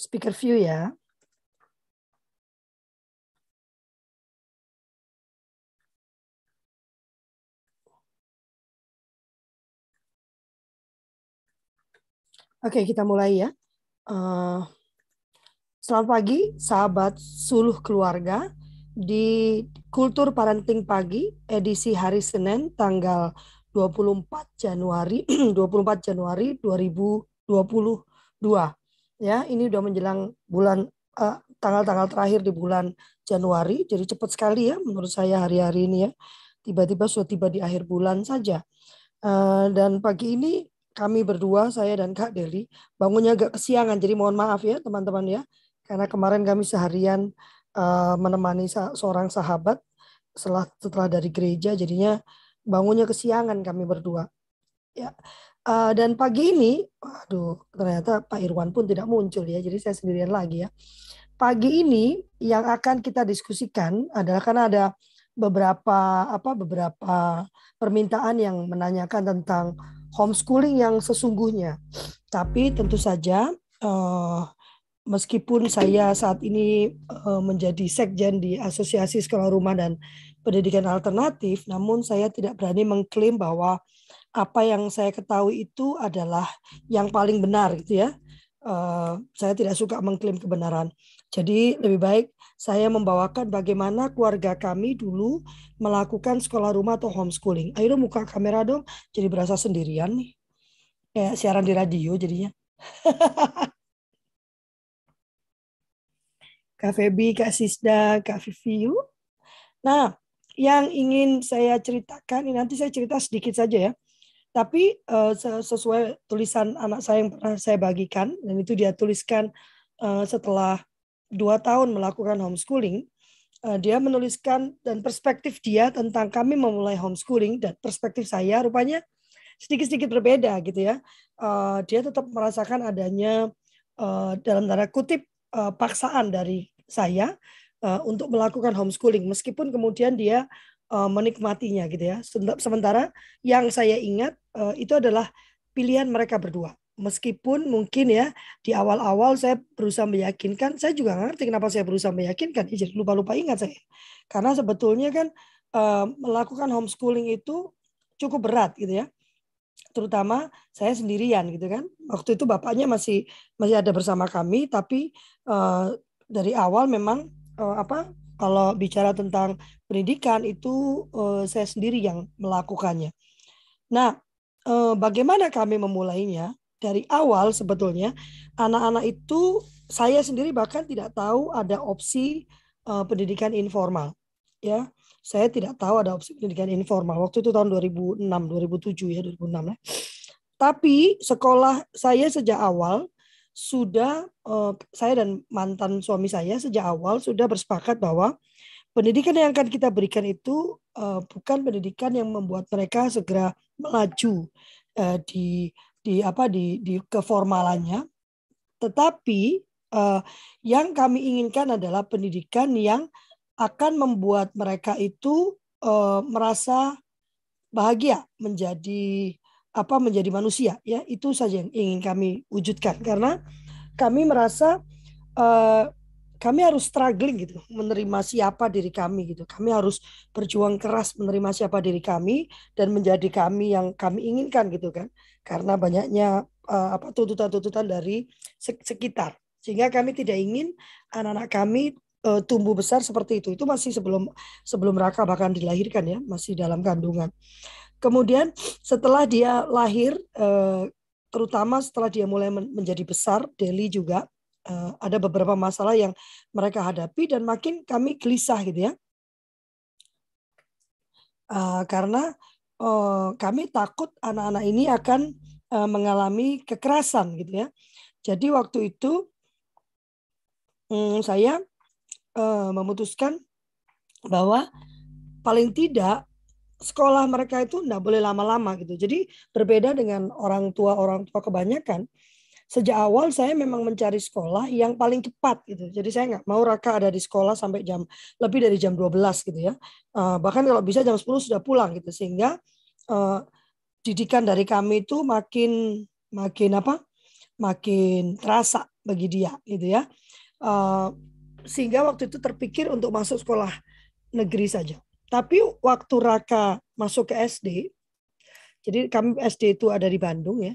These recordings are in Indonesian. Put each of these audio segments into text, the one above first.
speaker view ya. Oke, kita mulai ya. Uh, selamat pagi, sahabat suluh keluarga. Di Kultur Parenting Pagi, edisi hari Senin, tanggal 24 Januari 24 Januari 2022. Ya, ini udah menjelang bulan eh, tanggal-tanggal terakhir di bulan Januari, jadi cepat sekali ya menurut saya hari-hari ini ya. Tiba-tiba sudah tiba di akhir bulan saja. Uh, dan pagi ini kami berdua, saya dan Kak Deli, bangunnya agak kesiangan. Jadi mohon maaf ya teman-teman ya. Karena kemarin kami seharian uh, menemani seorang sahabat setelah setelah dari gereja, jadinya bangunnya kesiangan kami berdua. Ya. Uh, dan pagi ini, aduh ternyata Pak Irwan pun tidak muncul ya, jadi saya sendirian lagi ya. Pagi ini yang akan kita diskusikan adalah karena ada beberapa apa beberapa permintaan yang menanyakan tentang homeschooling yang sesungguhnya. Tapi tentu saja uh, meskipun saya saat ini uh, menjadi sekjen di Asosiasi Sekolah Rumah dan Pendidikan Alternatif, namun saya tidak berani mengklaim bahwa apa yang saya ketahui itu adalah yang paling benar gitu ya. Uh, saya tidak suka mengklaim kebenaran. Jadi lebih baik saya membawakan bagaimana keluarga kami dulu melakukan sekolah rumah atau homeschooling. Ayo dong buka kamera dong, jadi berasa sendirian nih. Kayak siaran di radio jadinya. Kak Febi, Kak Sisda, Kak Vivi. Nah, yang ingin saya ceritakan, ini nanti saya cerita sedikit saja ya. Tapi uh, sesuai tulisan anak saya yang pernah saya bagikan, dan itu dia tuliskan uh, setelah dua tahun melakukan homeschooling, uh, dia menuliskan dan perspektif dia tentang kami memulai homeschooling dan perspektif saya rupanya sedikit-sedikit berbeda gitu ya. Uh, dia tetap merasakan adanya uh, dalam tanda kutip uh, paksaan dari saya uh, untuk melakukan homeschooling meskipun kemudian dia uh, menikmatinya gitu ya. Sementara yang saya ingat uh, itu adalah pilihan mereka berdua meskipun mungkin ya di awal-awal saya berusaha meyakinkan, saya juga ngerti kenapa saya berusaha meyakinkan, ya, jadi lupa-lupa ingat saya. Karena sebetulnya kan uh, melakukan homeschooling itu cukup berat gitu ya. Terutama saya sendirian gitu kan. Waktu itu bapaknya masih masih ada bersama kami, tapi dari awal memang apa kalau bicara tentang pendidikan itu uh, saya sendiri yang melakukannya. Nah, bagaimana kami memulainya? dari awal sebetulnya anak-anak itu saya sendiri bahkan tidak tahu ada opsi uh, pendidikan informal ya saya tidak tahu ada opsi pendidikan informal waktu itu tahun 2006 2007 ya 2006 ya. tapi sekolah saya sejak awal sudah uh, saya dan mantan suami saya sejak awal sudah bersepakat bahwa pendidikan yang akan kita berikan itu uh, bukan pendidikan yang membuat mereka segera melaju uh, di di apa di di keformalannya. Tetapi yang kami inginkan adalah pendidikan yang akan membuat mereka itu merasa bahagia menjadi apa menjadi manusia ya. Itu saja yang ingin kami wujudkan. Karena kami merasa uh, kami harus struggling gitu menerima siapa diri kami gitu. Kami harus berjuang keras menerima siapa diri kami dan menjadi kami yang kami inginkan gitu kan. Karena banyaknya uh, apa tuntutan-tuntutan dari sekitar. Sehingga kami tidak ingin anak-anak kami uh, tumbuh besar seperti itu. Itu masih sebelum sebelum Raka bahkan dilahirkan ya. Masih dalam kandungan kemudian setelah dia lahir uh, terutama setelah dia mulai menjadi besar Deli juga uh, ada beberapa masalah yang mereka hadapi dan makin kami gelisah gitu ya. Uh, karena kami takut anak-anak ini akan mengalami kekerasan gitu ya. Jadi waktu itu um, saya memutuskan bahwa paling tidak sekolah mereka itu tidak boleh lama-lama gitu. Jadi berbeda dengan orang tua orang tua kebanyakan sejak awal saya memang mencari sekolah yang paling cepat gitu. Jadi saya nggak mau Raka ada di sekolah sampai jam lebih dari jam 12 gitu ya. Uh, bahkan kalau bisa jam 10 sudah pulang gitu sehingga uh, didikan dari kami itu makin makin apa? makin terasa bagi dia gitu ya. Uh, sehingga waktu itu terpikir untuk masuk sekolah negeri saja. Tapi waktu Raka masuk ke SD, jadi kami SD itu ada di Bandung ya,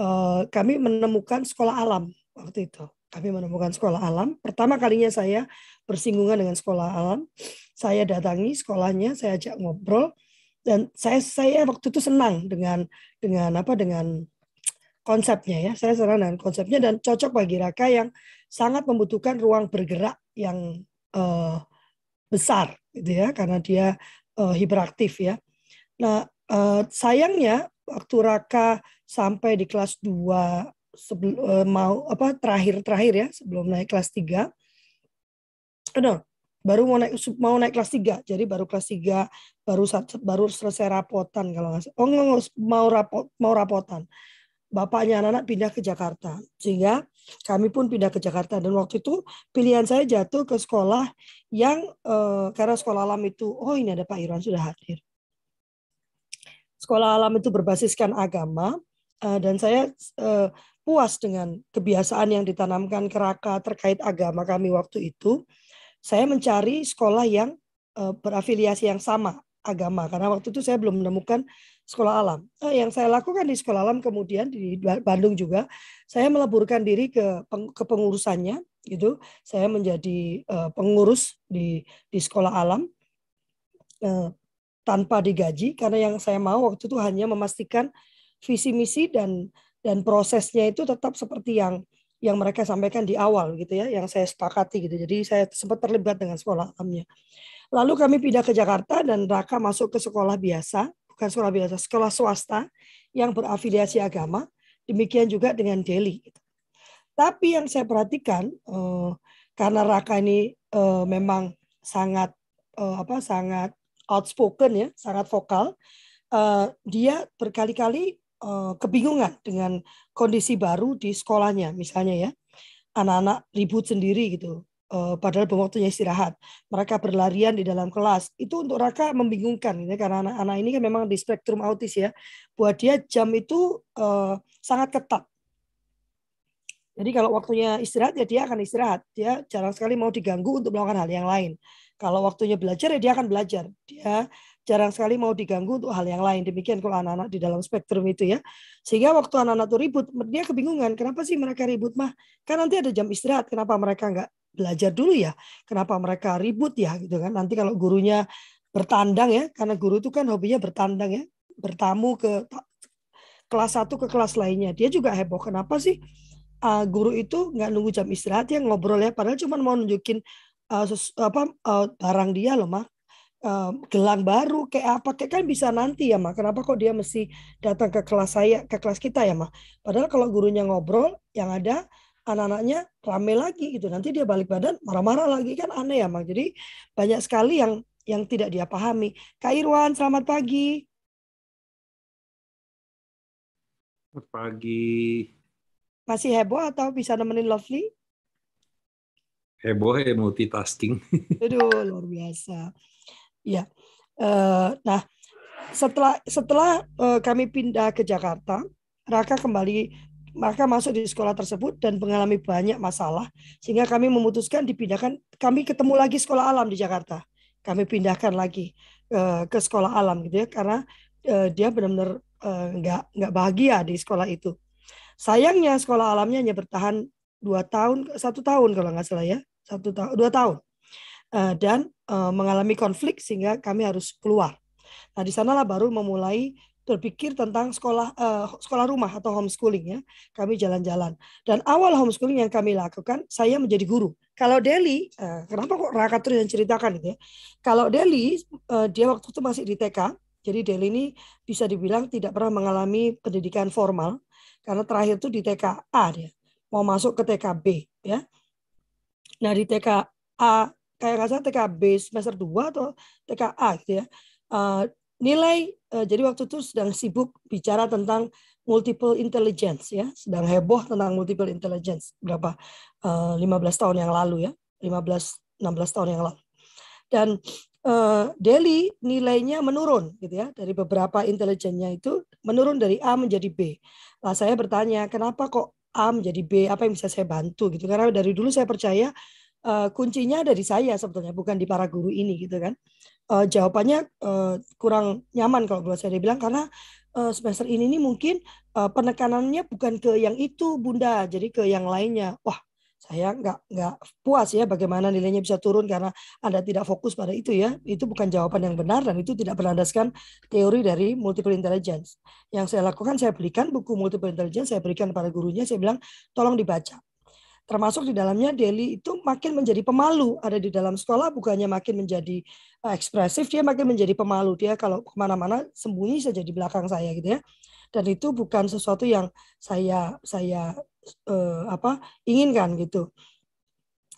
uh, kami menemukan sekolah alam waktu itu. Kami menemukan sekolah alam. Pertama kalinya saya bersinggungan dengan sekolah alam. Saya datangi sekolahnya, saya ajak ngobrol dan saya saya waktu itu senang dengan dengan apa dengan konsepnya ya. Saya senang dengan konsepnya dan cocok bagi Raka yang sangat membutuhkan ruang bergerak yang uh, besar gitu ya karena dia uh, hiperaktif ya. Nah, uh, sayangnya waktu Raka sampai di kelas 2 sebelum uh, mau apa terakhir-terakhir ya sebelum naik kelas 3 no, baru mau naik mau naik kelas 3 jadi baru kelas 3 baru baru selesai rapotan kalau nggak oh mau rapot mau rapotan bapaknya anak-anak pindah ke Jakarta. Sehingga kami pun pindah ke Jakarta. Dan waktu itu pilihan saya jatuh ke sekolah yang eh, karena sekolah alam itu oh ini ada Pak Irwan sudah hadir. Sekolah alam itu berbasiskan agama eh, dan saya eh, puas dengan kebiasaan yang ditanamkan keraka terkait agama kami waktu itu, saya mencari sekolah yang eh, berafiliasi yang sama agama. Karena waktu itu saya belum menemukan sekolah alam. Eh, yang saya lakukan di sekolah alam kemudian di Bandung juga saya meleburkan diri ke ke pengurusannya gitu. Saya menjadi eh, pengurus di di sekolah alam tanpa digaji karena yang saya mau waktu itu hanya memastikan visi misi dan dan prosesnya itu tetap seperti yang yang mereka sampaikan di awal gitu ya, yang saya sepakati gitu. Jadi saya sempat terlibat dengan sekolah alamnya. Lalu kami pindah ke Jakarta dan Raka masuk ke sekolah biasa, bukan sekolah biasa, sekolah swasta yang berafiliasi agama. Demikian juga dengan Delhi. Gitu. Tapi yang saya perhatikan eh, karena Raka ini eh, memang sangat eh, apa sangat outspoken ya, sangat vokal. dia berkali-kali kebingungan dengan kondisi baru di sekolahnya misalnya ya anak-anak ribut sendiri gitu padahal belum waktunya istirahat. Mereka berlarian di dalam kelas. Itu untuk Raka membingungkan ya karena anak-anak ini kan memang di spektrum autis ya. Buat dia jam itu uh, sangat ketat jadi kalau waktunya istirahat ya dia akan istirahat dia jarang sekali mau diganggu untuk melakukan hal yang lain kalau waktunya belajar ya dia akan belajar dia jarang sekali mau diganggu untuk hal yang lain. Demikian kalau anak-anak di dalam spektrum itu ya. Sehingga waktu anak-anak itu ribut, dia kebingungan. Kenapa sih mereka ribut mah? Kan nanti ada jam istirahat. Kenapa mereka nggak belajar dulu ya? Kenapa mereka ribut ya gitu kan? Nanti kalau gurunya bertandang ya, karena guru itu kan hobinya bertandang ya, bertamu ke kelas satu ke kelas lainnya. Dia juga heboh. Kenapa sih uh, guru itu nggak nunggu jam istirahat ya ngobrol ya? Padahal cuma mau nunjukin uh, apa uh, barang dia loh mah gelang baru kayak apa. Kayak kan bisa nanti ya mak. Kenapa kok dia mesti datang ke kelas saya ke kelas kita ya mak? Padahal kalau gurunya ngobrol yang ada anak-anaknya rame lagi gitu. Nanti dia balik badan marah-marah lagi. Kan aneh ya mak. Jadi banyak sekali yang yang tidak dia pahami. Kak Irwan selamat pagi. Selamat pagi masih heboh atau bisa nemenin Lovely? Heboh ya multitasking. Aduh luar biasa. Ya. nah, setelah setelah uh, kami pindah ke Jakarta, Raka kembali maka masuk di sekolah tersebut dan mengalami banyak masalah sehingga kami memutuskan dipindahkan kami ketemu lagi sekolah alam di Jakarta. Kami pindahkan lagi uh, ke sekolah alam gitu ya karena uh, dia benar-benar nggak uh, nggak bahagia di sekolah itu sayangnya sekolah alamnya hanya bertahan dua tahun satu tahun kalau nggak salah ya satu tahun dua tahun uh, dan uh, mengalami konflik sehingga kami harus keluar. Nah, di sanalah baru memulai berpikir tentang sekolah uh, sekolah rumah atau homeschooling ya. Kami jalan-jalan. Dan awal homeschooling yang kami lakukan, saya menjadi guru. Kalau Deli, uh, kenapa kok Raka terus yang ceritakan gitu ya? Kalau Deli, uh, dia waktu itu masih di TK. Jadi Deli ini bisa dibilang tidak pernah mengalami pendidikan formal karena terakhir itu di TKA dia. Mau masuk ke TKB ya. Nah, di TKA kayak nggak salah TKB semester 2 atau TKA gitu ya. Uh, nilai uh, jadi waktu itu sedang sibuk bicara tentang multiple intelligence ya, sedang heboh tentang multiple intelligence berapa uh, 15 tahun yang lalu ya, 15 16 tahun yang lalu. Dan uh, Delhi nilainya menurun gitu ya dari beberapa intelijennya itu menurun dari A menjadi B. Nah, saya bertanya kenapa kok A menjadi B, apa yang bisa saya bantu gitu. Karena dari dulu saya percaya uh, kuncinya ada di saya sebetulnya, bukan di para guru ini gitu kan. Uh, jawabannya uh, kurang nyaman kalau buat saya dibilang karena uh, semester ini nih mungkin uh, penekanannya bukan ke yang itu Bunda, jadi ke yang lainnya. Wah, saya nggak nggak puas ya bagaimana nilainya bisa turun karena anda tidak fokus pada itu ya. Itu bukan jawaban yang benar dan itu tidak berlandaskan teori dari multiple intelligence. Yang saya lakukan saya berikan buku multiple intelligence saya berikan kepada gurunya saya bilang tolong dibaca. Termasuk di dalamnya Deli itu makin menjadi pemalu. Ada di dalam sekolah bukannya makin menjadi eh, ekspresif dia makin menjadi pemalu. Dia kalau ke mana-mana sembunyi saja di belakang saya gitu ya. Dan itu bukan sesuatu yang saya saya uh, apa inginkan gitu.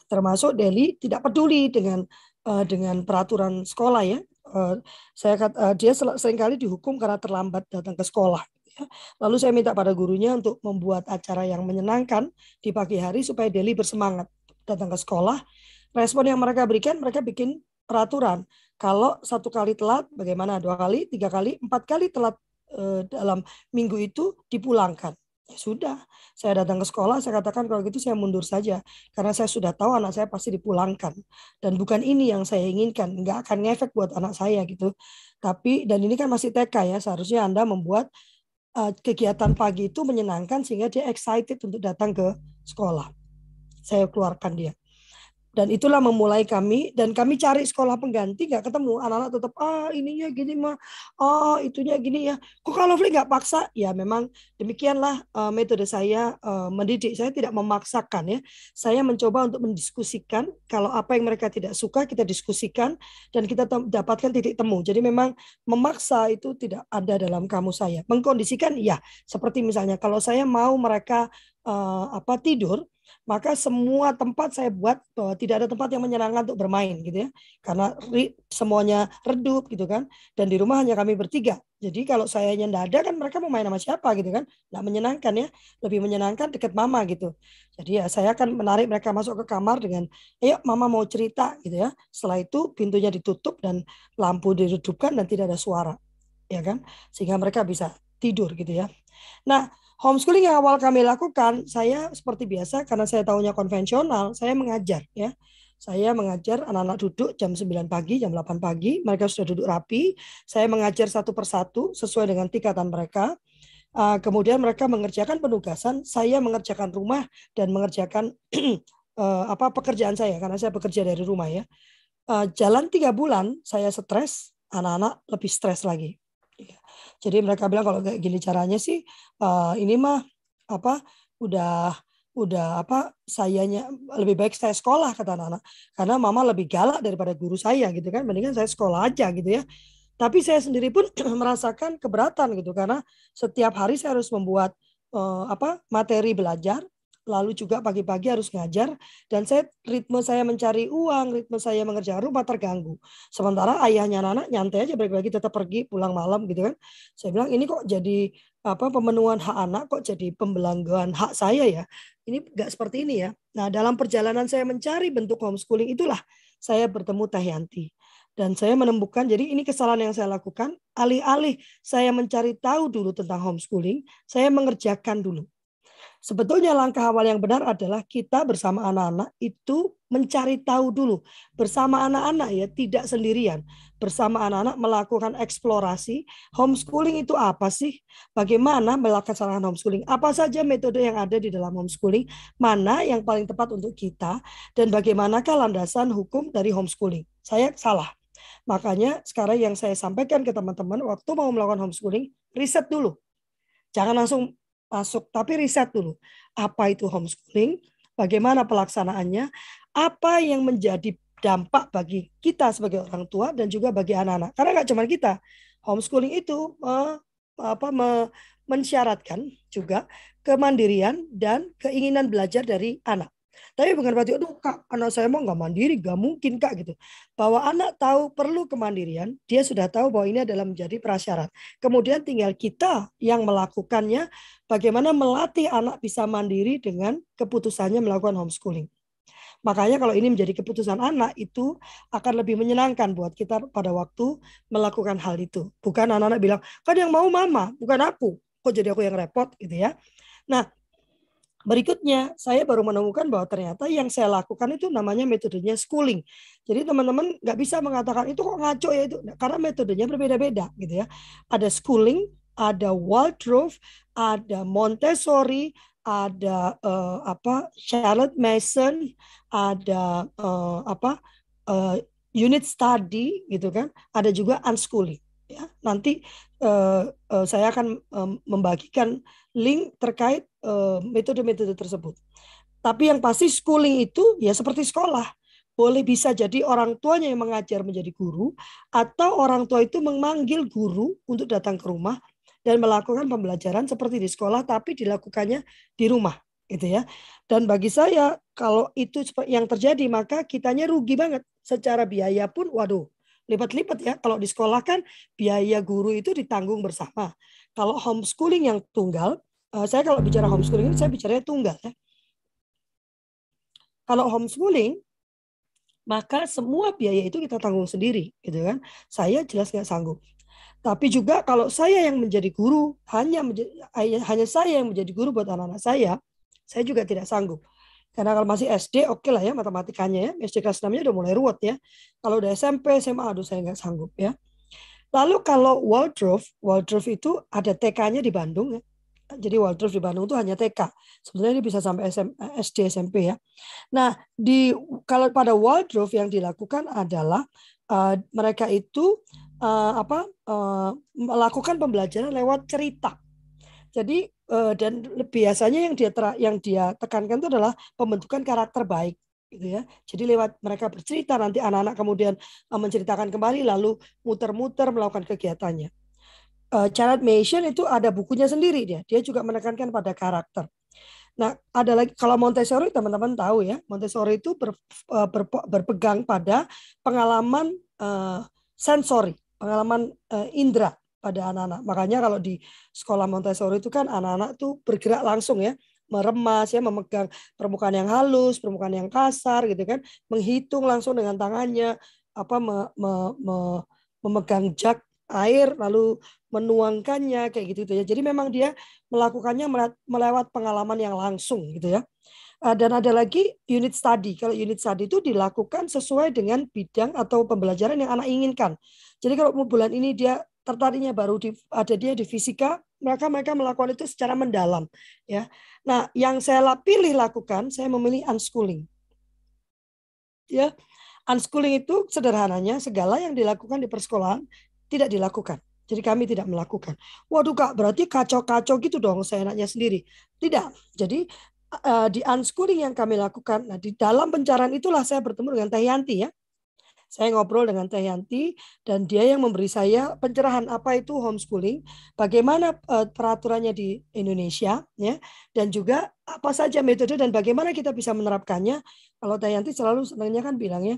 Termasuk Delhi tidak peduli dengan uh, dengan peraturan sekolah ya. Uh, saya kata dia sering kali dihukum karena terlambat datang ke sekolah. Ya. Lalu saya minta pada gurunya untuk membuat acara yang menyenangkan di pagi hari supaya Delhi bersemangat datang ke sekolah. Respon yang mereka berikan, mereka bikin peraturan. Kalau satu kali telat, bagaimana dua kali, tiga kali, empat kali telat dalam minggu itu dipulangkan. Ya sudah, saya datang ke sekolah, saya katakan kalau gitu saya mundur saja. Karena saya sudah tahu anak saya pasti dipulangkan. Dan bukan ini yang saya inginkan, nggak akan ngefek buat anak saya gitu. Tapi, dan ini kan masih TK ya, seharusnya Anda membuat uh, kegiatan pagi itu menyenangkan sehingga dia excited untuk datang ke sekolah. Saya keluarkan dia dan itulah memulai kami. Dan kami cari sekolah pengganti nggak ketemu. Anak-anak tetap ah ininya gini mah ah itunya gini ya. Kok kalau Lovely nggak paksa? Ya memang demikianlah uh, metode saya uh, mendidik. Saya tidak memaksakan ya. Saya mencoba untuk mendiskusikan. Kalau apa yang mereka tidak suka kita diskusikan dan kita dapatkan titik temu. Jadi memang memaksa itu tidak ada dalam kamu saya. Mengkondisikan ya. Seperti misalnya kalau saya mau mereka uh, apa tidur maka semua tempat saya buat bahwa tidak ada tempat yang menyenangkan untuk bermain gitu ya. Karena semuanya redup gitu kan. Dan di rumah hanya kami bertiga. Jadi kalau saya tidak ada kan mereka mau main sama siapa gitu kan. Nggak menyenangkan ya. Lebih menyenangkan dekat mama gitu. Jadi ya saya akan menarik mereka masuk ke kamar dengan ayo mama mau cerita gitu ya. Setelah itu pintunya ditutup dan lampu diredupkan dan tidak ada suara ya kan. Sehingga mereka bisa tidur gitu ya. Nah homeschooling yang awal kami lakukan, saya seperti biasa karena saya tahunya konvensional, saya mengajar ya. Saya mengajar anak-anak duduk jam 9 pagi, jam 8 pagi, mereka sudah duduk rapi. Saya mengajar satu persatu sesuai dengan tingkatan mereka. Uh, kemudian mereka mengerjakan penugasan, saya mengerjakan rumah dan mengerjakan uh, apa pekerjaan saya karena saya bekerja dari rumah ya. Uh, jalan tiga bulan saya stres, anak-anak lebih stres lagi. Jadi mereka bilang kalau kayak gini caranya sih uh, ini mah apa udah udah apa sayanya lebih baik saya sekolah kata anak-anak. Karena mama lebih galak daripada guru saya gitu kan. Mendingan saya sekolah aja gitu ya. Tapi saya sendiri pun merasakan keberatan gitu. Karena setiap hari saya harus membuat uh, apa materi belajar lalu juga pagi-pagi harus ngajar dan saya ritme saya mencari uang, ritme saya mengerjakan rumah terganggu. Sementara ayahnya anak nyantai aja balik lagi tetap pergi pulang malam gitu kan. Saya bilang ini kok jadi apa pemenuhan hak anak kok jadi pembelangguan hak saya ya. Ini enggak seperti ini ya. Nah, dalam perjalanan saya mencari bentuk homeschooling itulah saya bertemu Tahyanti. Dan saya menemukan, jadi ini kesalahan yang saya lakukan, alih-alih saya mencari tahu dulu tentang homeschooling, saya mengerjakan dulu. Sebetulnya langkah awal yang benar adalah kita bersama anak-anak itu mencari tahu dulu bersama anak-anak ya, tidak sendirian. Bersama anak-anak melakukan eksplorasi homeschooling itu apa sih? Bagaimana melaksanakan homeschooling? Apa saja metode yang ada di dalam homeschooling? Mana yang paling tepat untuk kita dan bagaimanakah landasan hukum dari homeschooling? Saya salah. Makanya sekarang yang saya sampaikan ke teman-teman waktu mau melakukan homeschooling, riset dulu. Jangan langsung masuk, tapi riset dulu. Apa itu homeschooling? Bagaimana pelaksanaannya? Apa yang menjadi dampak bagi kita sebagai orang tua dan juga bagi anak-anak? Karena nggak cuma kita. Homeschooling itu uh, apa me, mensyaratkan juga kemandirian dan keinginan belajar dari anak. Tapi bukan berarti, aduh kak, anak saya mau nggak mandiri, nggak mungkin kak gitu. Bahwa anak tahu perlu kemandirian, dia sudah tahu bahwa ini adalah menjadi prasyarat. Kemudian tinggal kita yang melakukannya, bagaimana melatih anak bisa mandiri dengan keputusannya melakukan homeschooling. Makanya kalau ini menjadi keputusan anak itu akan lebih menyenangkan buat kita pada waktu melakukan hal itu. Bukan anak-anak bilang, kan yang mau mama, bukan aku. Kok jadi aku yang repot gitu ya. Nah, Berikutnya, saya baru menemukan bahwa ternyata yang saya lakukan itu namanya metodenya schooling. Jadi teman-teman nggak bisa mengatakan itu kok ngaco ya itu, karena metodenya berbeda-beda gitu ya. Ada schooling, ada Waldorf, ada Montessori, ada uh, apa Charlotte Mason, ada uh, apa uh, unit study gitu kan, ada juga unschooling. Ya, nanti uh, uh, saya akan um, membagikan link terkait metode-metode uh, tersebut. Tapi yang pasti schooling itu ya seperti sekolah. Boleh bisa jadi orang tuanya yang mengajar menjadi guru atau orang tua itu memanggil guru untuk datang ke rumah dan melakukan pembelajaran seperti di sekolah tapi dilakukannya di rumah gitu ya. Dan bagi saya kalau itu yang terjadi maka kitanya rugi banget secara biaya pun waduh lipat-lipat ya. Kalau di sekolah kan biaya guru itu ditanggung bersama. Kalau homeschooling yang tunggal, eh, saya kalau bicara homeschooling ini saya bicaranya tunggal ya. Kalau homeschooling maka semua biaya itu kita tanggung sendiri gitu kan. Saya jelas nggak sanggup. Tapi juga kalau saya yang menjadi guru, hanya menjadi, hanya saya yang menjadi guru buat anak-anak saya, saya juga tidak sanggup. Karena kalau masih SD, oke okay lah ya matematikanya ya. SD kelas 6 udah mulai ruwet ya. Kalau udah SMP, SMA, aduh saya nggak sanggup ya. Lalu kalau Waldorf, Waldorf itu ada TK-nya di Bandung ya. Jadi Waldorf di Bandung itu hanya TK. Sebenarnya ini bisa sampai SM, SD, SMP ya. Nah, di kalau pada Waldorf yang dilakukan adalah uh, mereka itu uh, apa uh, melakukan pembelajaran lewat cerita. Jadi uh, dan biasanya yang dia ter, yang dia tekankan itu adalah pembentukan karakter baik gitu ya. Jadi lewat mereka bercerita nanti anak-anak kemudian menceritakan kembali lalu muter-muter melakukan kegiatannya. Uh, Charlotte Mason itu ada bukunya sendiri dia. Dia juga menekankan pada karakter. Nah, ada lagi kalau Montessori teman-teman tahu ya, Montessori itu ber, ber, berpegang pada pengalaman uh, sensori, pengalaman uh, indera pada anak-anak. Makanya kalau di sekolah Montessori itu kan anak-anak tuh bergerak langsung ya, meremas ya, memegang permukaan yang halus, permukaan yang kasar gitu kan, menghitung langsung dengan tangannya, apa me, me, me, memegang jug air lalu menuangkannya kayak gitu, gitu ya. Jadi memang dia melakukannya melewat pengalaman yang langsung gitu ya. Eh, dan ada lagi unit study. Kalau unit study itu dilakukan sesuai dengan bidang atau pembelajaran yang anak inginkan. Jadi kalau bulan ini dia tertariknya baru di, ada dia di fisika, maka mereka melakukan itu secara mendalam. Ya, nah yang saya pilih lakukan, saya memilih unschooling. Ya, unschooling itu sederhananya segala yang dilakukan di persekolahan tidak dilakukan. Jadi kami tidak melakukan. Waduh kak, berarti kacau-kacau gitu dong saya enaknya sendiri. Tidak. Jadi uh, di unschooling yang kami lakukan, nah di dalam pencarian itulah saya bertemu dengan Teh Yanti ya. Saya ngobrol dengan Teh Yanti dan dia yang memberi saya pencerahan apa itu homeschooling, bagaimana uh, peraturannya di Indonesia ya dan juga apa saja metode dan bagaimana kita bisa menerapkannya. Kalau Teh Yanti selalu senangnya kan bilangnya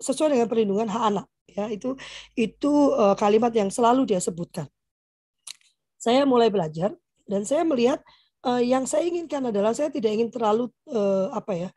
sesuai dengan perlindungan hak anak ya itu itu uh, kalimat yang selalu dia sebutkan. Saya mulai belajar dan saya melihat uh, yang saya inginkan adalah saya tidak ingin terlalu uh, apa ya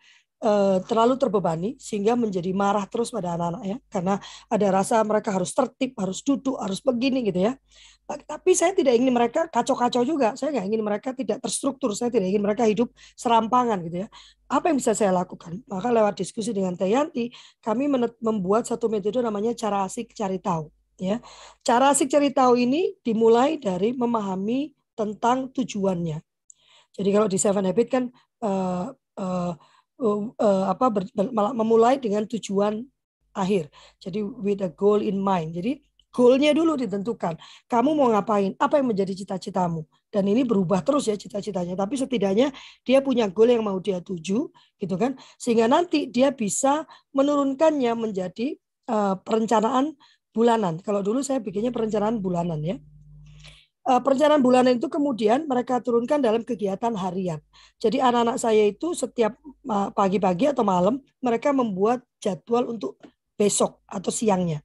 Eh, terlalu terbebani sehingga menjadi marah terus pada anak-anak ya. Karena ada rasa mereka harus tertib harus duduk harus begini gitu ya. Tapi saya tidak ingin mereka kacau-kacau juga. Saya nggak ingin mereka tidak terstruktur. Saya tidak ingin mereka hidup serampangan gitu ya. Apa yang bisa saya lakukan? Maka lewat diskusi dengan Tayanti kami membuat satu metode namanya cara asik cari tahu ya. Cara asik cari tahu ini dimulai dari memahami tentang tujuannya. Jadi kalau di Seven Habit kan uh, uh, uh, apa ber, memulai dengan tujuan akhir. Jadi with a goal in mind. Jadi goalnya dulu ditentukan. Kamu mau ngapain? Apa yang menjadi cita-citamu? Dan ini berubah terus ya cita-citanya. Tapi setidaknya dia punya goal yang mau dia tuju, gitu kan? Sehingga nanti dia bisa menurunkannya menjadi uh, perencanaan bulanan. Kalau dulu saya bikinnya perencanaan bulanan ya. Eh, perencanaan bulanan itu kemudian mereka turunkan dalam kegiatan harian. Jadi anak-anak saya itu setiap eh, pagi-pagi atau malam mereka membuat jadwal untuk besok atau siangnya.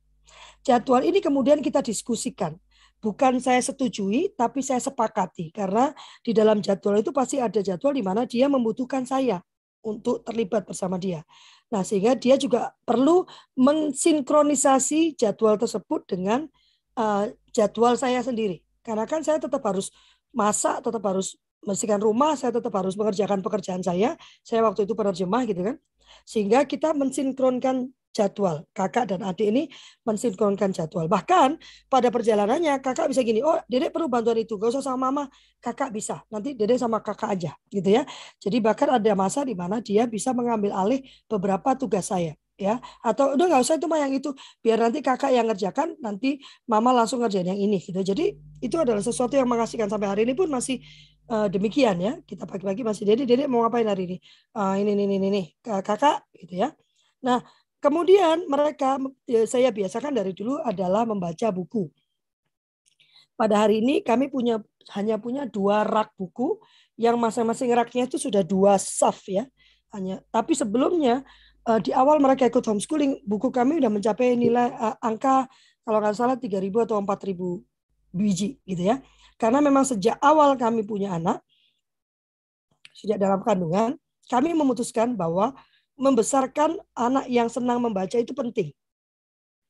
Jadwal ini kemudian kita diskusikan. Bukan saya setujui, tapi saya sepakati. Karena di dalam jadwal itu pasti ada jadwal di mana dia membutuhkan saya untuk terlibat bersama dia. Nah, sehingga dia juga perlu mensinkronisasi jadwal tersebut dengan uh, jadwal saya sendiri. Karena kan saya tetap harus masak, tetap harus membersihkan rumah, saya tetap harus mengerjakan pekerjaan saya. Saya waktu itu penerjemah gitu kan. Sehingga kita mensinkronkan jadwal. Kakak dan adik ini mensinkronkan jadwal. Bahkan pada perjalanannya kakak bisa gini, oh dedek perlu bantuan itu, gak usah sama mama, kakak bisa. Nanti dedek sama kakak aja, gitu ya. Jadi bahkan ada masa di mana dia bisa mengambil alih beberapa tugas saya ya. Atau udah nggak usah itu mah yang itu. Biar nanti kakak yang ngerjakan nanti mama langsung ngerjain yang ini gitu. Jadi itu adalah sesuatu yang mengasihkan. Sampai hari ini pun masih uh, demikian ya. Kita pagi-pagi masih dede dede mau ngapain hari ini? Uh, ini ini ini ini kakak gitu ya. Nah kemudian mereka ya, saya biasakan dari dulu adalah membaca buku. Pada hari ini kami punya hanya punya dua rak buku. Yang masing-masing raknya itu sudah dua saf ya. Hanya tapi sebelumnya uh, di awal mereka ikut homeschooling, buku kami udah mencapai nilai uh, angka kalau nggak salah 3.000 atau 4.000 biji gitu ya. Karena memang sejak awal kami punya anak, sejak dalam kandungan, kami memutuskan bahwa membesarkan anak yang senang membaca itu penting.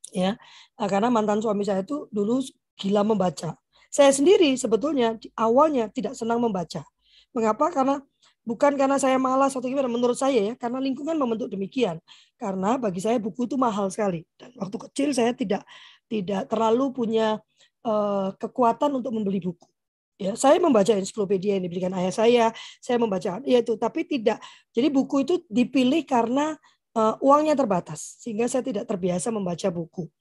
Ya, nah, karena mantan suami saya itu dulu gila membaca. Saya sendiri sebetulnya di awalnya tidak senang membaca. Mengapa? Karena Bukan karena saya malas atau gimana, menurut saya ya, karena lingkungan membentuk demikian. Karena bagi saya buku itu mahal sekali. Dan waktu kecil saya tidak tidak terlalu punya uh, kekuatan untuk membeli buku. Ya, saya membaca ensiklopedia yang diberikan ayah saya, saya membaca ya itu, tapi tidak. Jadi buku itu dipilih karena uh, uangnya terbatas, sehingga saya tidak terbiasa membaca buku.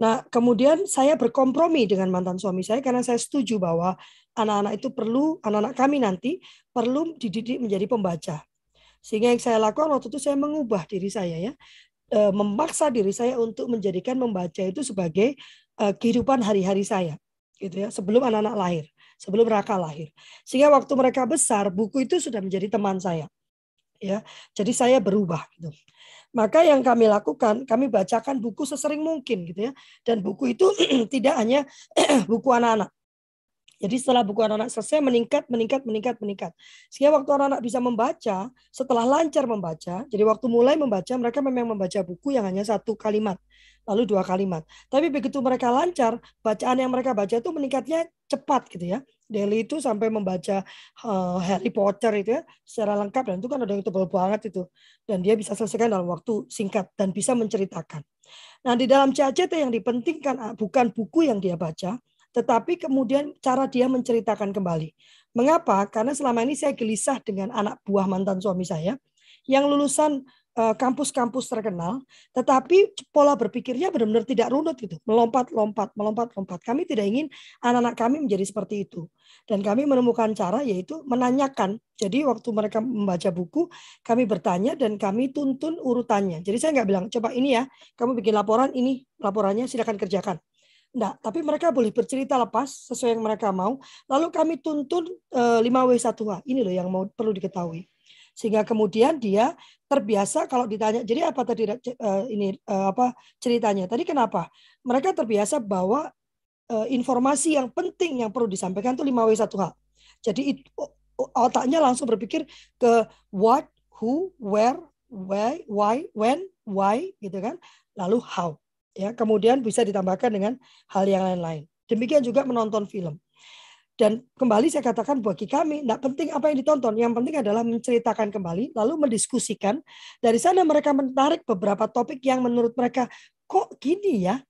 Nah, kemudian saya berkompromi dengan mantan suami saya karena saya setuju bahwa anak-anak itu perlu, anak-anak kami nanti perlu dididik menjadi pembaca. Sehingga yang saya lakukan waktu itu saya mengubah diri saya ya, e, memaksa diri saya untuk menjadikan membaca itu sebagai e, kehidupan hari-hari saya, gitu ya, sebelum anak-anak lahir, sebelum Raka lahir. Sehingga waktu mereka besar, buku itu sudah menjadi teman saya. Ya, jadi saya berubah gitu. Maka yang kami lakukan, kami bacakan buku sesering mungkin gitu ya. Dan buku itu tidak hanya buku anak-anak. Jadi setelah buku anak-anak selesai meningkat, meningkat, meningkat, meningkat. Sehingga waktu anak-anak bisa membaca, setelah lancar membaca, jadi waktu mulai membaca, mereka memang membaca buku yang hanya satu kalimat, lalu dua kalimat. Tapi begitu mereka lancar, bacaan yang mereka baca itu meningkatnya cepat gitu ya. Daily itu sampai membaca uh, Harry Potter itu ya secara lengkap dan itu kan ada yang tebal banget itu dan dia bisa selesaikan dalam waktu singkat dan bisa menceritakan. Nah di dalam CACT yang dipentingkan ah, bukan buku yang dia baca, tetapi kemudian cara dia menceritakan kembali. Mengapa? Karena selama ini saya gelisah dengan anak buah mantan suami saya yang lulusan Eh, kampus-kampus terkenal, tetapi pola berpikirnya benar-benar tidak runut gitu, melompat-lompat, melompat-lompat. Kami tidak ingin anak-anak kami menjadi seperti itu. Dan kami menemukan cara yaitu menanyakan. Jadi waktu mereka membaca buku, kami bertanya dan kami tuntun urutannya. Jadi saya nggak bilang, coba ini ya, kamu bikin laporan, ini laporannya silakan kerjakan. Enggak, tapi mereka boleh bercerita lepas sesuai yang mereka mau. Lalu kami tuntun 5W1H. Eh, ini loh yang mau perlu diketahui. Sehingga kemudian dia terbiasa kalau ditanya jadi apa tadi uh, ini uh, apa ceritanya? Tadi kenapa? Mereka terbiasa bahwa uh, informasi yang penting yang perlu disampaikan itu 5W1H jadi itu, otaknya langsung berpikir ke what who where why why when why gitu kan. Lalu how ya kemudian bisa ditambahkan dengan hal yang lain-lain demikian juga menonton film dan kembali saya katakan bagi kami, tidak penting apa yang ditonton. Yang penting adalah menceritakan kembali, lalu mendiskusikan. Dari sana mereka menarik beberapa topik yang menurut mereka, kok gini ya?